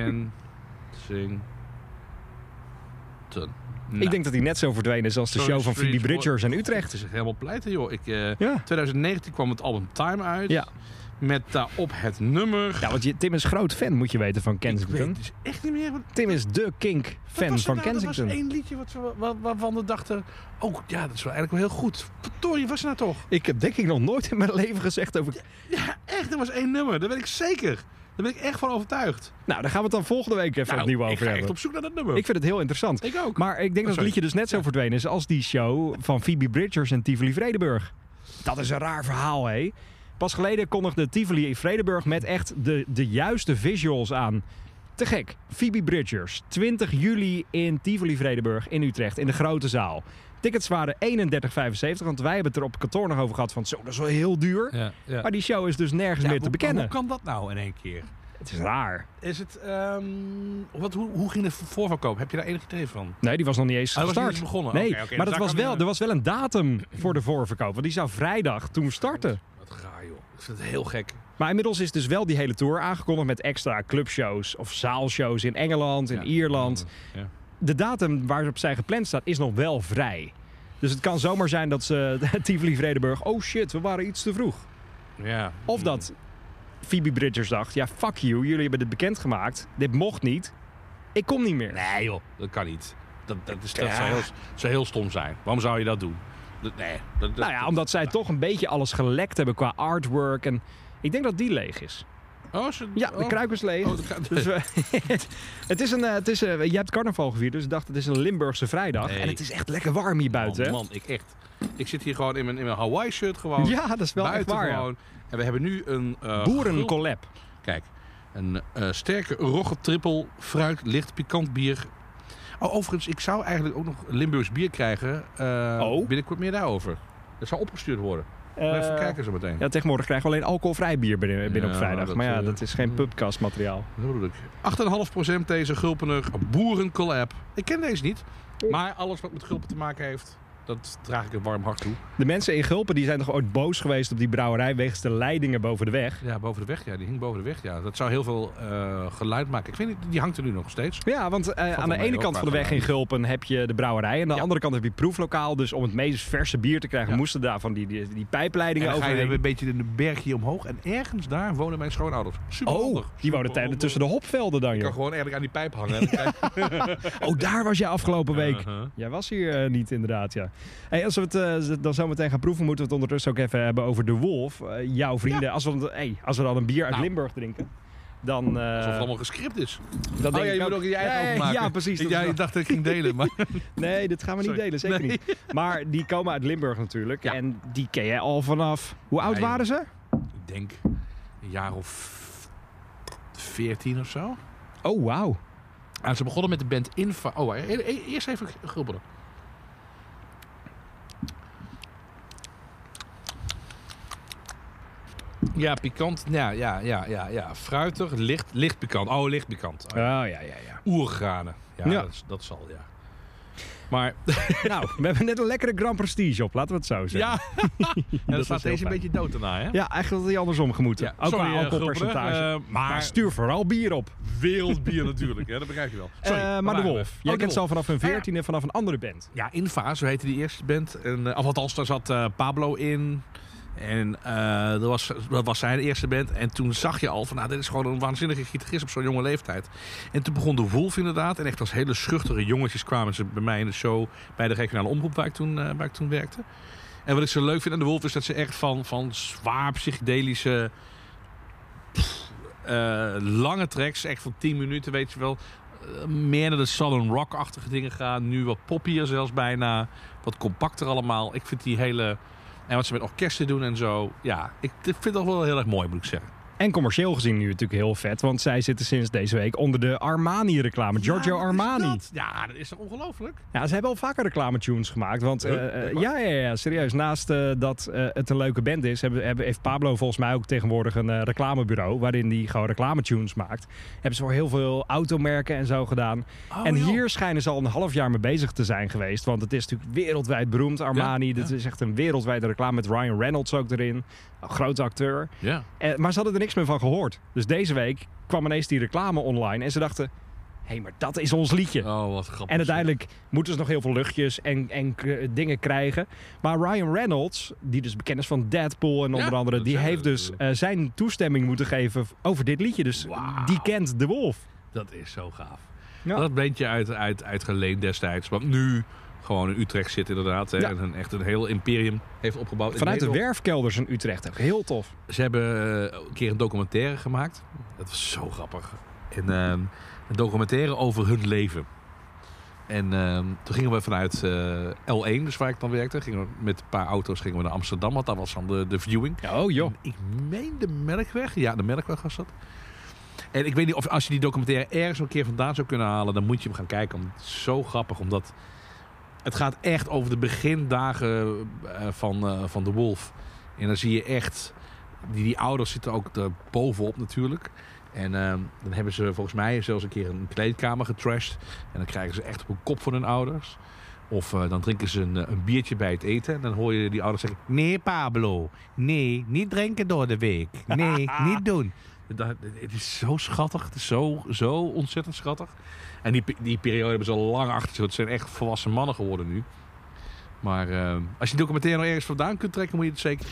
Nou. Ik denk dat hij net zo verdwenen is als de Sorry, show van Phoebe Bridgers in Utrecht. Het is echt helemaal pleiten joh. Ik, eh, Ja. 2019 kwam het album Time uit. Ja. Met daarop het nummer... ja, want je, Tim is groot fan, moet je weten, van ik weet Kensington. dus echt niet meer... wat- Tim is de Kink-fan van nou? Kensington. Er was één liedje wat, we- waarvan we dachten... Oh, ja, dat is wel eigenlijk wel heel goed. Verdorie, was nou toch? Ik heb denk ik nog nooit in mijn leven gezegd over... Ja, echt, er was één nummer. Daar ben ik zeker. Daar ben ik echt van overtuigd. Nou, daar gaan we het dan volgende week even Nou, opnieuw ik over ga echt op zoek naar dat nummer. Ik vind het heel interessant. Ik ook. Maar ik denk dat het liedje dus net zo Ja. verdwenen is als die show van Phoebe Bridgers en Tivoli Vredenburg. Dat is een raar verhaal, hé. Pas geleden kondigde Tivoli Vredenburg met echt de, de juiste visuals aan. Te gek. Phoebe Bridgers, 20 juli in Tivoli Vredenburg in Utrecht, in de grote zaal. Tickets waren 31,75, want wij hebben het er op kantoor nog over gehad van zo, dat is wel heel duur. ja, ja. Maar die show is dus nergens Ja, meer te bekennen. Hoe kan dat nou in één keer? Het is raar. Is het, ehm, wat, hoe, hoe ging de voorverkoop? Heb je daar enig idee van? Nee, die was nog niet eens Oh, dat was gestart. niet eens begonnen. Nee, maar dat was wel, er was wel een datum voor de voorverkoop. Want die zou vrijdag toen starten. Wat. Ik vind het heel gek. Maar inmiddels is dus wel die hele tour aangekondigd met extra clubshows of zaalshows in Engeland, in Ja. Ierland. Ja. De datum waarop zij gepland staat is nog wel vrij. Dus het kan zomaar zijn dat ze Tivoli Vredenburg, oh shit, we waren iets te vroeg. Ja. Of dat Phoebe Bridgers dacht, ja fuck you, jullie hebben dit bekendgemaakt. Dit mocht niet. Ik kom niet meer. Nee joh, dat kan niet. Dat, dat, is, dat Ja. zou, heel, zou heel stom zijn. Waarom zou je dat doen? Dat, nee. Dat, Nou ja, omdat zij toch een beetje alles gelekt hebben qua artwork. En ik denk dat die leeg is. Oh, ze, Ja, de oh. kruik is leeg. Oh, Dus, we- het is een, eh, het is, eh, je hebt carnaval gevierd, dus ik dacht het is een Limburgse vrijdag. Nee. En het is echt lekker warm hier buiten. Oh, hè? man, ik echt. Ik zit hier gewoon in mijn, in mijn Hawaii shirt gewoon. ja, dat is wel echt waar. Ja. En we hebben nu een... eh, gul- Boerencollab. Kijk, een eh, sterke rogge trippel, fruit, licht pikant bier. Oh, overigens, ik zou eigenlijk ook nog Limburgs bier krijgen. eh, Oh. Binnenkort meer daarover. Dat zou opgestuurd worden. Eh, Even kijken zo meteen. Ja, tegenwoordig krijgen we alleen alcoholvrij bier binnen, binnen op vrijdag. dat, maar ja, eh, dat is geen mm. pubcast-materiaal. Dat bedoel ik. 8,5% deze Gulpener boerencollab. Ik ken deze niet. Maar alles wat met Gulpen te maken heeft, Dat draag ik een warm hart toe. De mensen in Gulpen die zijn toch ooit boos geweest op die brouwerij wegens de leidingen boven de weg? Ja, boven de weg. Ja, die hing boven de weg. Ja, dat zou heel veel eh, geluid maken. Ik weet niet, die hangt er nu nog steeds. Ja, want eh, aan de ene kant van de weg in Gulpen heb je de brouwerij. En aan de Ja. andere kant heb je het proeflokaal. Dus om het meest verse bier te krijgen Ja. moesten daar van die, die, die En pijpleidingen je overheen. een beetje in een bergje omhoog. En ergens daar wonen mijn schoonouders. Super Oh, handig. die wouden tijden tussen de hopvelden dan, Ik kan gewoon eigenlijk aan die pijp hangen. Oh, daar was je afgelopen week. Uh-huh. Jij was hier eh, niet, inderdaad, ja. Hey, als we het eh, dan zo meteen gaan proeven, moeten we het ondertussen ook even hebben over de Wolf. Eh, jouw vrienden, als, we, hey, als we dan een bier uit Nou. Limburg drinken, dan... eh, Alsof het allemaal gescript is. dan Oh denk ja, ik je moet ook je eigen Ja, precies. Ik, dat ja, dacht dat ik ging delen, maar... Nee, dit gaan we niet Sorry. delen, zeker Nee. niet. Maar die komen uit Limburg natuurlijk. Ja. En die ken jij al vanaf... Hoe oud Nee. waren ze? ik denk een jaar of 14 of zo. Oh, wauw. En ze begonnen met de band Infa. Oh, e- e- eerst even grubbelen. Ja, pikant. Ja, ja, ja, ja, ja. Fruitig, licht, licht pikant. Oh, licht pikant. Oh, ja. Oh, ja, ja, ja. Oergranen. Ja, Ja. Dat, is- dat zal, ja. Maar nou, we hebben net een lekkere Grand Prestige op, laten we het zo zeggen. ja, ja Dat staat deze een beetje dood daarna, hè? Ja, eigenlijk had hij andersom gemoeten. Ja, Ook sorry, qua eh, alcoholpercentage. Eh, maar maar- stuur vooral bier op. Wereldbier natuurlijk, hè? dat begrijp je wel. Sorry, Eh, waar maar de? Wolf. Oh, Jij de kent ze al vanaf een Ah. 14 en vanaf een andere band. Ja, Infa, zo heette die eerste band. En, uh, althans, daar zat Pablo in. En eh, dat, was, dat was zijn eerste band. En toen zag je al van, nou, dit is gewoon een waanzinnige gitarist op zo'n jonge leeftijd. En toen begon de Wolf inderdaad. En echt als hele schuchtere jongetjes kwamen ze bij mij in de show... bij de regionale omroep waar ik toen, eh, waar ik toen werkte. En wat ik zo leuk vind aan de Wolf is dat ze echt van, van zwaar psychedelische... eh, lange tracks, echt van 10 minuten, weet je wel... meer naar de Southern Rock-achtige dingen gaan. Nu wat poppier zelfs bijna. Wat compacter allemaal. Ik vind die hele... En wat ze met orkesten doen en zo. Ja, ik vind toch wel heel erg mooi, moet ik zeggen. En commercieel gezien nu natuurlijk heel vet. Want zij zitten sinds deze week onder de Armani-reclame. Giorgio Ja, Armani. dat? Ja, dat is toch ongelooflijk? Ja, ze hebben al vaker reclametunes gemaakt. Want eh, eh, ja, ja, ja, serieus. Naast eh, dat het een leuke band is, hebben, hebben, heeft Pablo volgens mij ook tegenwoordig een reclamebureau. Waarin hij gewoon reclametunes maakt. Hebben ze voor heel veel automerken en zo gedaan. Oh, en hier schijnen ze al een half jaar mee bezig te zijn geweest. Want het is natuurlijk wereldwijd beroemd, Armani. Ja, Dit ja. is echt een wereldwijde reclame met Ryan Reynolds ook erin. Een grote acteur. Ja. Maar ze hadden er niks meer van gehoord. Dus deze week kwam ineens die reclame online. En ze dachten, hé, hey, maar dat is ons liedje. Oh, wat grappig. En uiteindelijk moeten ze nog heel veel luchtjes en, en dingen krijgen. Maar Ryan Reynolds, die dus bekend is van Deadpool en onder Ja, andere, die heeft dus eh, zijn toestemming moeten geven over dit liedje. Dus die kent de Wolf. Dat is zo gaaf. Ja. Dat bandje uit, uit, uitgeleend destijds. Want nu gewoon in Utrecht zit inderdaad. Hè, Ja. en een, echt een heel imperium heeft opgebouwd. Vanuit de werfkelders in Utrecht ook. Heel tof. Ze hebben eh, een keer een documentaire gemaakt. Dat was zo grappig. En, ehm, een documentaire over hun leven. En ehm, toen gingen we vanuit eh, L1, dus waar ik dan werkte, gingen we met een paar auto's gingen we naar Amsterdam, want dat was dan de, de viewing. Oh joh. En Ik meen de Melkweg. Ja, de Melkweg was dat. En ik weet niet of als je die documentaire ergens een keer vandaan zou kunnen halen, dan moet je hem gaan kijken. Want het is zo grappig, omdat het gaat echt over de begindagen eh, van, eh, van de Wolf. En dan zie je echt, die, die ouders zitten ook bovenop natuurlijk. En ehm, dan hebben ze volgens mij zelfs een keer een kleedkamer getrashed. En dan krijgen ze echt op een kop van hun ouders. Of eh, dan drinken ze een, een biertje bij het eten. En dan hoor je die ouders zeggen... Nee, Pablo. Nee, niet drinken door de week. Nee, niet doen. Dat, het is zo schattig. Het is zo, zo ontzettend schattig. En die, die periode hebben ze al lang achter zich. Het zijn echt volwassen mannen geworden nu. Maar eh, als je die documentaire nog ergens vandaan kunt trekken... moet je het zeker...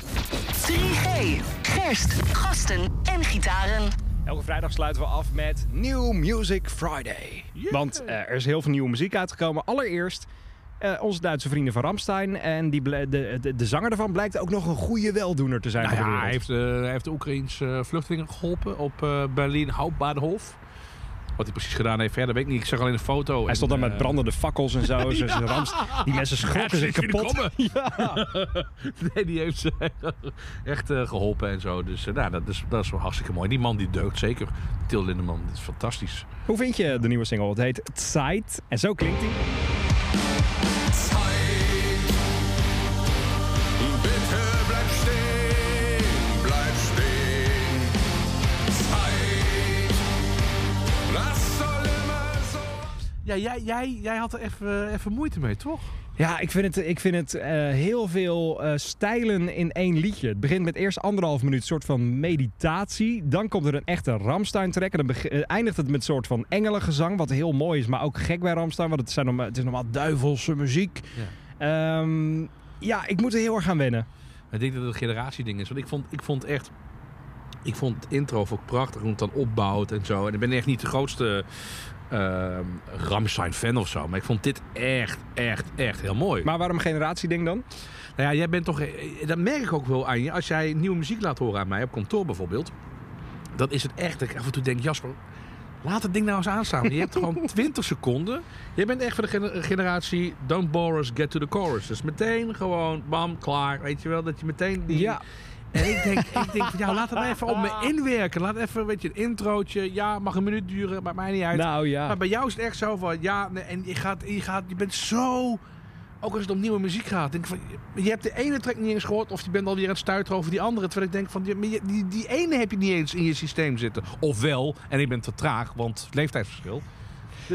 3G, gerst, gasten en gitaren. Elke vrijdag sluiten we af met New Music Friday. Yeah. Want eh, er is heel veel nieuwe muziek uitgekomen. Allereerst eh, onze Duitse vrienden van Ramstein. En die de, de, de zanger daarvan blijkt ook nog een goede weldoener te zijn Nou ja, hij heeft, eh, hij heeft de Oekraïense vluchtelingen geholpen op eh, Berlin Hauptbahnhof. Wat hij precies gedaan heeft verder weet ik niet. Ik zag alleen een foto. Hij stond dan En, met eh, brandende fakkels en zo. Rams- die mensen schrokken zich kapot. willkommen. nee, die heeft ze echt eh, geholpen en zo. Dus eh, nou, dat, is, dat is wel hartstikke mooi. Die man die deugt zeker. Til Lindeman, dat is fantastisch. Hoe vind je de nieuwe single? Het heet Zeit. En zo klinkt hij. Ja, jij, jij, jij had er even, even moeite mee, toch? Ja, ik vind het, ik vind het eh, heel veel eh, stijlen in één liedje. Het begint met eerst anderhalf minuut soort van meditatie. Dan komt er een echte Ramstein-track. En dan eh, eindigt het met een soort van engelengezang. Wat heel mooi is, maar ook gek bij Ramstein. Want het, zijn het is normaal duivelse muziek. Ja. ja, ik moet er heel erg aan wennen. Ik denk dat het een generatieding is. Want ik vond, ik vond echt... Ik vond het intro ook prachtig hoe het dan opbouwt en zo. En ik ben echt niet de grootste ehm Ramstein-fan of zo. Maar ik vond dit echt, echt, echt heel mooi. Maar waarom generatieding dan? Nou ja, jij bent toch... eh, Dat merk ik ook wel aan je. Als jij nieuwe muziek laat horen aan mij, op kantoor bijvoorbeeld... Dan is het echt dat ik af en toe denk... Jasper, laat het ding nou eens aanstaan. Je hebt gewoon 20 seconden. Je bent echt van de gener- generatie... Don't bore us, get to the chorus. Dus meteen gewoon, bam, klaar. Weet je wel, dat je meteen die... Ja. En ik denk, ik denk van, ja, laat het even op me inwerken. Laat even, weet je, een introotje. Ja, mag een minuut duren, maakt mij niet uit. Nou ja. Maar bij jou is het echt zo van, ja, nee, en je, gaat, je, gaat, je bent zo... Ook als het om nieuwe muziek gaat. Denk van, je hebt de ene track niet eens gehoord... of je bent alweer aan het stuiteren over die andere. Terwijl ik denk van, je- die, die ene heb je niet eens in je systeem zitten. Ofwel, en ik ben te traag, want leeftijdsverschil.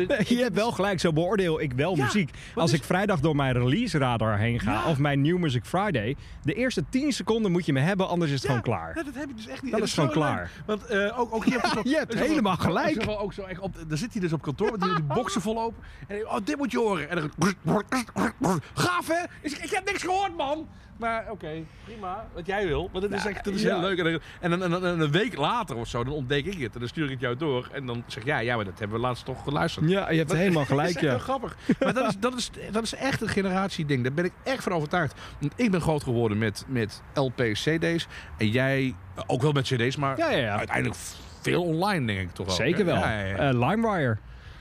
Je hebt wel gelijk, zo beoordeel ik wel Ja, muziek. Als ik vrijdag door mijn release radar heen ga, Ja. of mijn New Music Friday, de eerste 10 seconden moet je me hebben, anders is het Ja, gewoon klaar. ja, dat heb je dus echt niet. Dat is gewoon leuk. klaar. Want eh, ook, ook hier heb je, Je hebt wel- helemaal gelijk. wel ook zo echt op, dan zit hij dus op kantoor met die, boksen vol open. En oh, dit moet je horen. En dan gaaf hè? Ik, ik heb niks gehoord man. Maar oké, prima. Wat jij wil. Want het is echt dat is ja. heel leuk. En, dan- en, dan- en, dan- en een week later of zo, dan ontdek ik het. En dan stuur ik het jou door. En dan zeg jij, ja, maar dat hebben we laatst toch geluisterd. Ja, je hebt Maar- helemaal dat is gelijk, heel ja. grappig. Maar dat is, dat, is, dat is echt een generatieding. Daar ben ik echt van overtuigd. Want ik ben groot geworden met, met LP's, CD's. En jij ook wel met CD's, maar Ja, ja, ja. uiteindelijk veel online, denk ik toch wel. Zeker wel. Ja, ja, ja. Eh, LimeWire.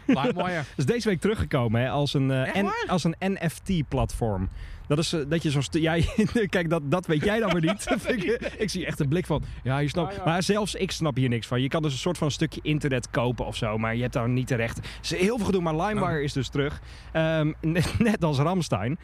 LimeWire. is deze week teruggekomen hè, als een, eh, als een NFT-platform. Dat is eh, dat je kijk, dat, dat weet jij dan weer niet. Dat vind ik, ik zie echt een blik van. Ja, je snapt. Ja, ja. Maar zelfs ik snap hier niks van. Je kan dus een soort van stukje internet kopen of zo. Maar je hebt daar niet terecht. Er is heel veel gedoe. Maar LimeWire is dus terug. Ehm, net, net als Ramstein.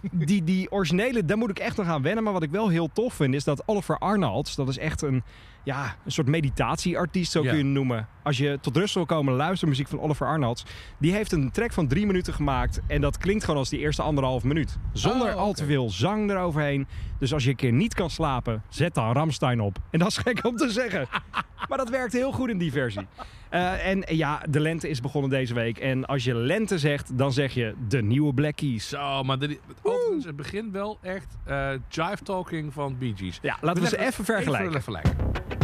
die, die originele, daar moet ik echt nog aan wennen. Maar wat ik wel heel tof vind, is dat Oliver Arnolds. Dat is echt een. Ja, een soort meditatieartiest, zo Ja. kun je noemen. Als je tot rust wil komen, luister muziek van Oliver Arnolds. Die heeft een track van drie minuten gemaakt. En dat klinkt gewoon als die eerste anderhalf minuut. Zonder Oh, al te veel zang eroverheen. Dus als je een keer niet kan slapen, zet dan Ramstein op. En dat is gek om te zeggen. maar dat werkt heel goed in die versie. Eh, en ja, de lente is begonnen deze week. En als je lente zegt, dan zeg je de nieuwe Black Keys. Zo, maar dit, overigens, het begint wel echt eh jive talking van Bee Gees. Ja, laten we ze even vergelijken. Even vergelijken.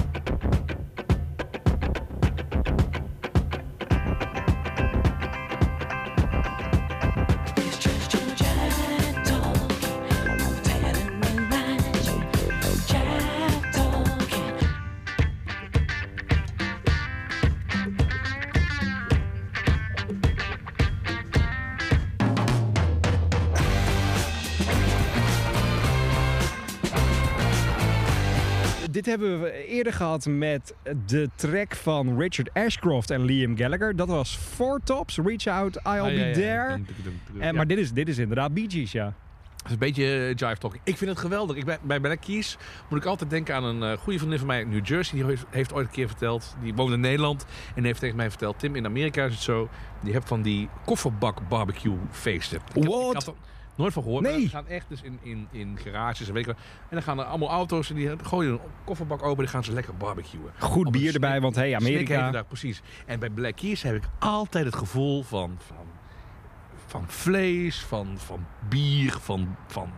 Dit hebben we eerder gehad met de track van Richard Ashcroft en Liam Gallagher. Dat was Four Tops, Reach Out, I'll Ah, Be ja, ja, ja. There. Ja. Maar dit is, dit is inderdaad Bee Gees, ja. Het is een beetje eh, jive talking. Ik vind het geweldig. Ik ben, bij Black Keys moet ik altijd denken aan een eh, goede vriendin van mij uit New Jersey. Die heeft, heeft ooit een keer verteld. Die woont in Nederland. En heeft tegen mij verteld. Tim, in Amerika is het zo. Die hebt van die kofferbak barbecue feesten. Ik What? Ik had nooit van gehoord. Nee. Die gaan echt dus in, in, in garages en weet. En dan gaan er allemaal auto's. En die gooien een kofferbak open. En dan gaan ze lekker barbecuen. Goed Op bier erbij, want hey, Amerika. het daar, precies. En bij Black Keys heb ik altijd het gevoel van... van van vlees, van, van bier, van, van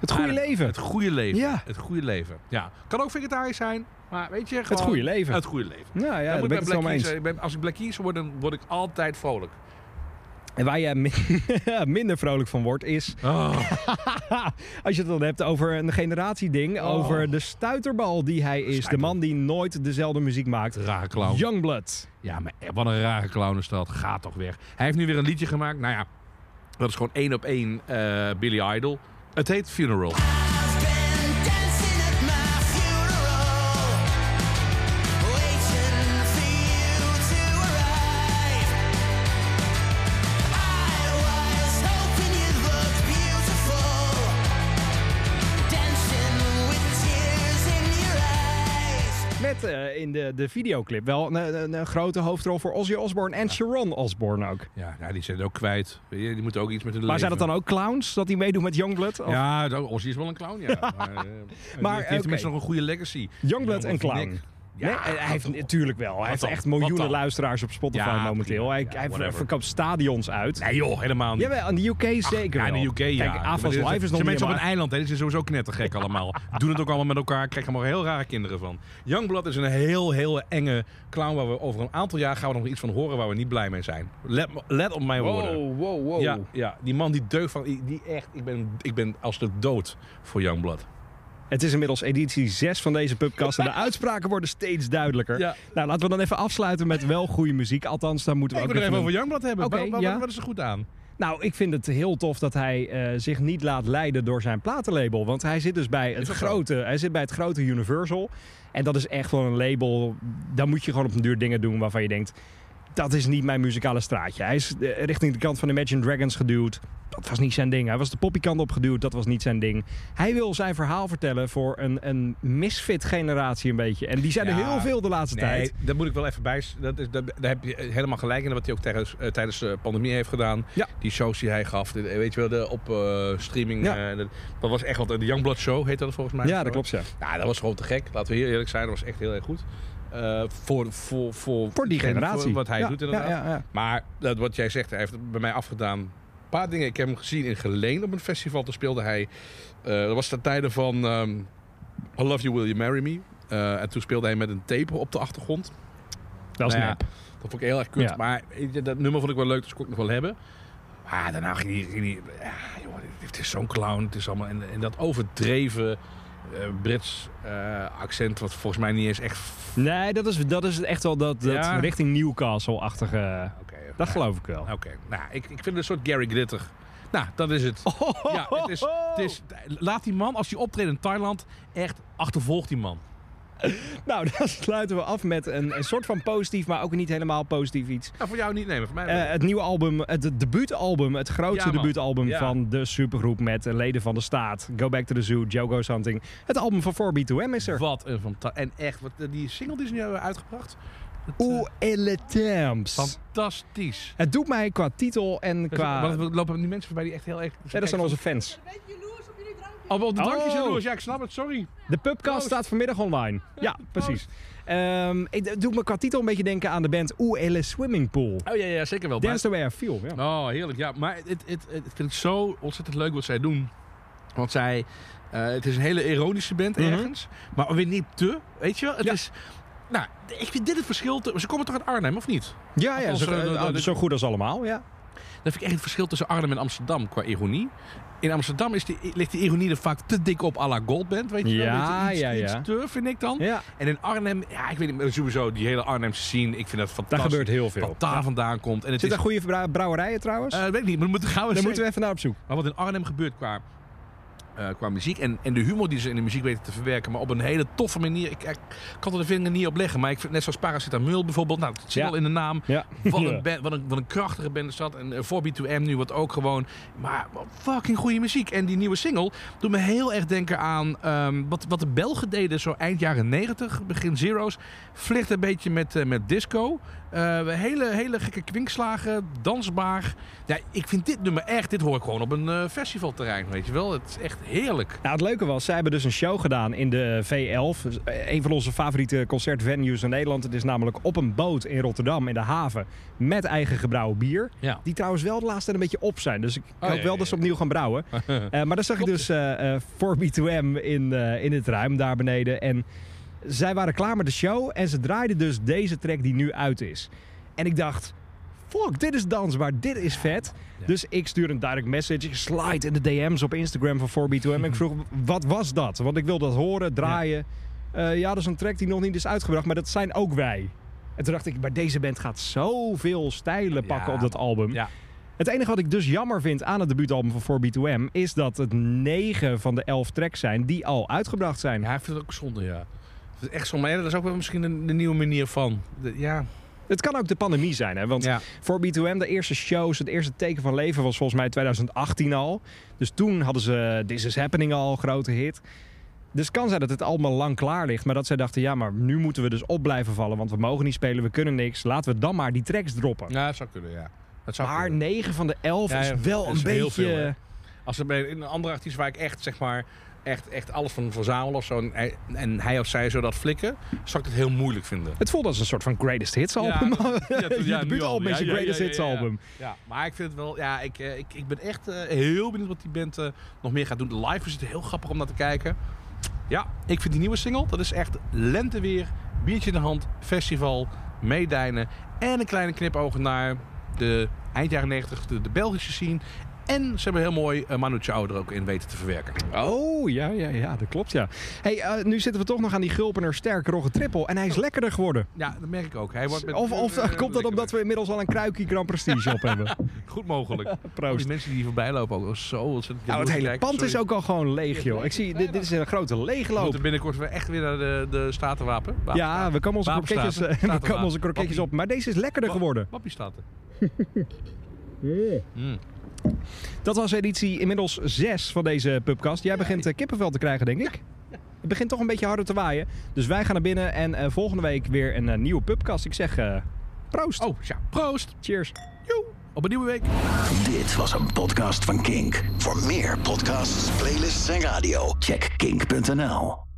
Het goede leven. Het goede leven. Ja. Het goede leven. Ja. Kan ook vegetarisch zijn, maar weet je, gewoon... goede leven. Het goede leven. Nou ja, Dan ben ik het eens. Ben- als ik Black Keys word, dan word ik altijd vrolijk. En waar je min- minder vrolijk van wordt, is als je het dan hebt over een generatieding, Oh. over de stuiterbal die hij is. De man die nooit dezelfde muziek maakt. Rare clown. Youngblood. Ja, maar wat een rare clown is dat. Gaat toch weg. Hij heeft nu weer een liedje gemaakt. Nou ja, dat is gewoon één op één eh Billy Idol. Het heet Funeral. De, de videoclip wel een, een, een grote hoofdrol voor Ozzy Osbourne en Sharon Osbourne ook. Ja, ja, die zijn ook kwijt. Die moeten ook iets met hun Maar zijn dat dan ook clowns, dat hij meedoet met Youngblood? Of Ja, Ozzy is wel een clown, ja. maar eh, Maar, maar heeft oké. tenminste nog een goede legacy. Youngblood en clown? Ja, nee, hij heeft natuurlijk wel. Hij heeft dan? echt miljoenen luisteraars op Spotify Ja, momenteel. prima. Hij, Ja, hij whatever. verkoopt stadions uit. Nee joh, helemaal niet. Jawel, in de UK zeker Ja, in de UK, ja. Kijk, Maar dit- Live is nog mensen op een maar- eiland, hè. Die zijn sowieso knettergek allemaal. Doen het ook allemaal met elkaar. Krijgen allemaal heel rare kinderen van. Youngblood is een heel, heel enge clown waar we over een aantal jaar gaan we nog iets van horen waar we niet blij mee zijn. Let, let op mijn woorden. Wow, wow, wow. Ja, ja, die man die deugt van, die die echt, ik ben, ik ben als de dood voor Youngblood. Het is inmiddels editie 6 van deze pubcast en de uitspraken worden steeds duidelijker. Ja. Nou, laten we dan even afsluiten met wel goede muziek. Althans, daar moeten we ik ook wil er even over Youngblood hebben. Oké, ja. wat is er goed aan? Nou, ik vind het heel tof dat hij eh, zich niet laat leiden door zijn platenlabel. Want hij zit dus bij het, grote, hij zit bij het grote Universal. En dat is echt wel een label. Daar moet je gewoon op een duur dingen doen waarvan je denkt... Dat is niet mijn muzikale straatje. Hij is eh, richting de kant van Imagine Dragons geduwd. Dat was niet zijn ding. Hij was de poppykant opgeduwd. Dat was niet zijn ding. Hij wil zijn verhaal vertellen voor een, een misfit generatie een beetje. En die zijn er heel veel de laatste Nee, tijd. dat moet ik wel even bij. Dat is, dat, daar heb je helemaal gelijk in wat hij ook tijdens, eh, tijdens de pandemie heeft gedaan. Ja. Die shows die hij gaf, de- weet je wel, de, op eh, streaming. Ja. dat, dat was echt wat. De Youngblood Show heette dat volgens mij. Ja, dat klopt, ja. Nou, dat was gewoon te gek. Laten we eerlijk zijn, dat was echt heel erg goed. Eh, voor, voor, voor, Voor die generatie. voor wat hij Ja, doet inderdaad. Ja. Maar dat, wat jij zegt, hij heeft het bij mij afgedaan. Een paar dingen. Ik heb hem gezien in Geleen op een festival. Toen speelde hij... eh, dat was de tijden van... ehm, I Love You, Will You Marry Me? Eh, en toen speelde hij met een tape op de achtergrond. Dat is Nou ja. Dat vond ik heel erg kut. Maar dat nummer vond ik wel leuk, dus kon ik nog wel hebben. Maar daarna ging hij... Ging hij ja, joh, het is zo'n clown. Het is allemaal... En, en dat overdreven eh, Brits eh, accent, wat volgens mij niet eens echt... Nee, dat is, dat is echt wel dat, dat Ja. richting Newcastle-achtige... Oké, Dat geloof ik wel. Oké, nou, ik, ik vind het een soort Gary Glitter. Nou, dat is het. Ja, het is, het is, laat die man, als hij optreedt in Thailand, echt achtervolgt die man. Nou, dan sluiten we af met een, een soort van positief, maar ook niet helemaal positief iets. Nou, voor jou niet nemen, voor mij wel. Eh, het nieuwe album, het, debuutalbum, het grootste Ja, debuutalbum Ja. van de supergroep met eh, leden van de staat. Go Back to the Zoo, Joe Goes Hunting. Het album van 4B2M is er. Wat een fantastisch. En echt, wat, die single die ze nu hebben uitgebracht. eh, Oeh, elle temps. fantastisch. Het doet mij qua titel en qua... wat, wat lopen nu mensen voorbij die echt heel erg... Ja, dat zijn onze fans. Oh, op de drankjes Oh. Ja, ik snap het, sorry. De pubcast Proost. staat vanmiddag online. Ja, precies. Ehm ik- het doet me qua titel een beetje denken aan de band Oeh, elle Swimming Pool. Oh ja, ja zeker wel. Maar- Dance the way I feel. Ja. Oh, heerlijk. Ja, maar het, het, het, het vind ik zo ontzettend leuk wat zij doen. Want zij... eh, het is een hele ironische band Mhm. ergens. Maar weer niet te, weet je wel? Het Ja. is... Nou, ik vind dit het verschil. te- ze komen toch uit Arnhem, of niet? Ja, ja zo, eh, de- de- zo goed als allemaal, ja. Dat vind ik echt het verschil tussen Arnhem en Amsterdam qua ironie. In Amsterdam is die, ligt die ironie er vaak te dik op à la Goldband, weet je wel? Ja, iets, ja, iets ja. te, vind ik dan. Ja, En in Arnhem, ja, ik weet niet, sowieso die hele Arnhemse scene, ik vind dat fantastisch. daar gebeurt heel veel. Wat daar vandaan komt. En het Zit is, er goede brou- brouwerijen trouwens? eh, weet ik niet, maar dan moeten gaan we Daar moeten we even naar op zoek. Maar wat in Arnhem gebeurt qua, eh, qua muziek en, en de humor die ze in de muziek weten te verwerken, maar op een hele toffe manier. Ik, ik kan er de vinger niet op leggen, maar ik vind net zoals Paracetamol bijvoorbeeld, nou, het zit Ja. al in de naam. Ja. Wat een, band, wat, een, wat een krachtige band is dat. En eh, 4B2M nu wat ook gewoon. Maar fucking goede muziek. En die nieuwe single doet me heel erg denken aan ehm, wat, wat de Belgen deden zo eind jaren 90, begin zero's. Vliegt een beetje met, eh, met disco. Hele, hele gekke kwinkslagen, dansbaar. Ja, ik vind dit nummer echt, dit hoor ik gewoon op een festivalterrein, weet je wel. Het is echt heerlijk. Nou, het leuke was, zij hebben dus een show gedaan in de V11. Dus, eh, Een van onze favoriete concertvenues in Nederland. Het is namelijk op een boot in Rotterdam in de haven. Met eigen gebrouwen bier. Ja. Die trouwens wel de laatste tijd een beetje op zijn. Dus ik Oh, hoop ja, wel ja, dat ze opnieuw gaan brouwen. Eh, maar dan zag ik dus eh eh 4B2M in, eh, in het ruim daar beneden. En zij waren klaar met de show. En ze draaiden dus deze track die nu uit is. En ik dacht, fuck, dit is dansbaar. Dit is vet. Ja. Dus ik stuur een direct message. Ik slide in de DM's op Instagram van 4B2M. En ik vroeg, wat was dat? Want ik wil dat horen, draaien. Ja. ja, dat is een track die nog niet is uitgebracht. Maar dat zijn ook wij. En toen dacht ik, maar deze band gaat zoveel stijlen pakken Ja, op dat album. Ja. Het enige wat ik dus jammer vind aan het debuutalbum van 4B2M... is dat het 9 van de 11 tracks zijn die al uitgebracht zijn. Ja, ik vind het ook zonde, ja. Het is echt zonde. Maar dat is ook wel misschien een, nieuwe manier van. De- ja. Het kan ook de pandemie zijn, hè? want ja. voor B2M, de eerste shows, het eerste teken van leven was volgens mij 2018 al. Dus toen hadden ze This Is Happening al, grote hit. Dus het kan zijn dat het allemaal lang klaar ligt. Maar dat zij dachten, ja, maar nu moeten we dus op blijven vallen. Want we mogen niet spelen, we kunnen niks. Laten we dan maar die tracks droppen. Ja, dat zou kunnen, ja. Dat zou maar kunnen. 9 van de 11 Ja, is wel een beetje... veel. Als er bij een andere artiest waar ik echt, zeg maar, echt, echt alles van verzamel of zo... En hij, en hij of zij zo dat flikken, zou ik het heel moeilijk vinden. Het voelt als een soort van greatest hits album. ja, ja, je debuutalbum is je Ja, ja, greatest ja, ja, hits album. Ja, maar ik vind het wel... Ja, ik, eh, ik, ik ben echt eh, heel benieuwd wat die band eh, nog meer gaat doen. Live is het heel grappig om naar te kijken. Ja, ik vind die nieuwe single, dat is echt lenteweer, biertje in de hand, festival, meedijnen en een kleine knipoog naar de eind jaren 90, de, de Belgische scene. En ze hebben heel mooi uh, Manu Chao er ook in weten te verwerken. Oh, ja, ja, ja, dat klopt, ja. hey, eh, nu zitten we toch nog aan die Gulpener sterk rogge triple. En hij is lekkerder geworden. Ja, dat merk ik ook. Hij wordt met, Of, of eh, komt dat omdat we inmiddels al een kruikje Grand Prestige op hebben? Goed mogelijk. Proost. die mensen die hier voorbij lopen ook. Oh, zo ontzettend Nou, het hele kijken. pand is ook al gewoon leeg, joh. Ik zie, dit, dit is een grote We leegloop. moeten binnenkort weer echt weer naar de, de Statenwapen. Ja, we komen onze kroketjes, we komen onze kroketjes op. Maar deze is lekkerder geworden. Wappie Staten. Dat was editie inmiddels 6 van deze pubcast. Jij begint eh, kippenvel te krijgen, denk ik. Het begint toch een beetje harder te waaien. Dus wij gaan naar binnen en eh, volgende week weer een eh, nieuwe pubcast. Ik zeg eh, proost. Oh, ja. Proost. Cheers. Joe. Op een nieuwe week. Dit was een podcast van Kink. Voor meer podcasts, playlists en radio, check kink.nl.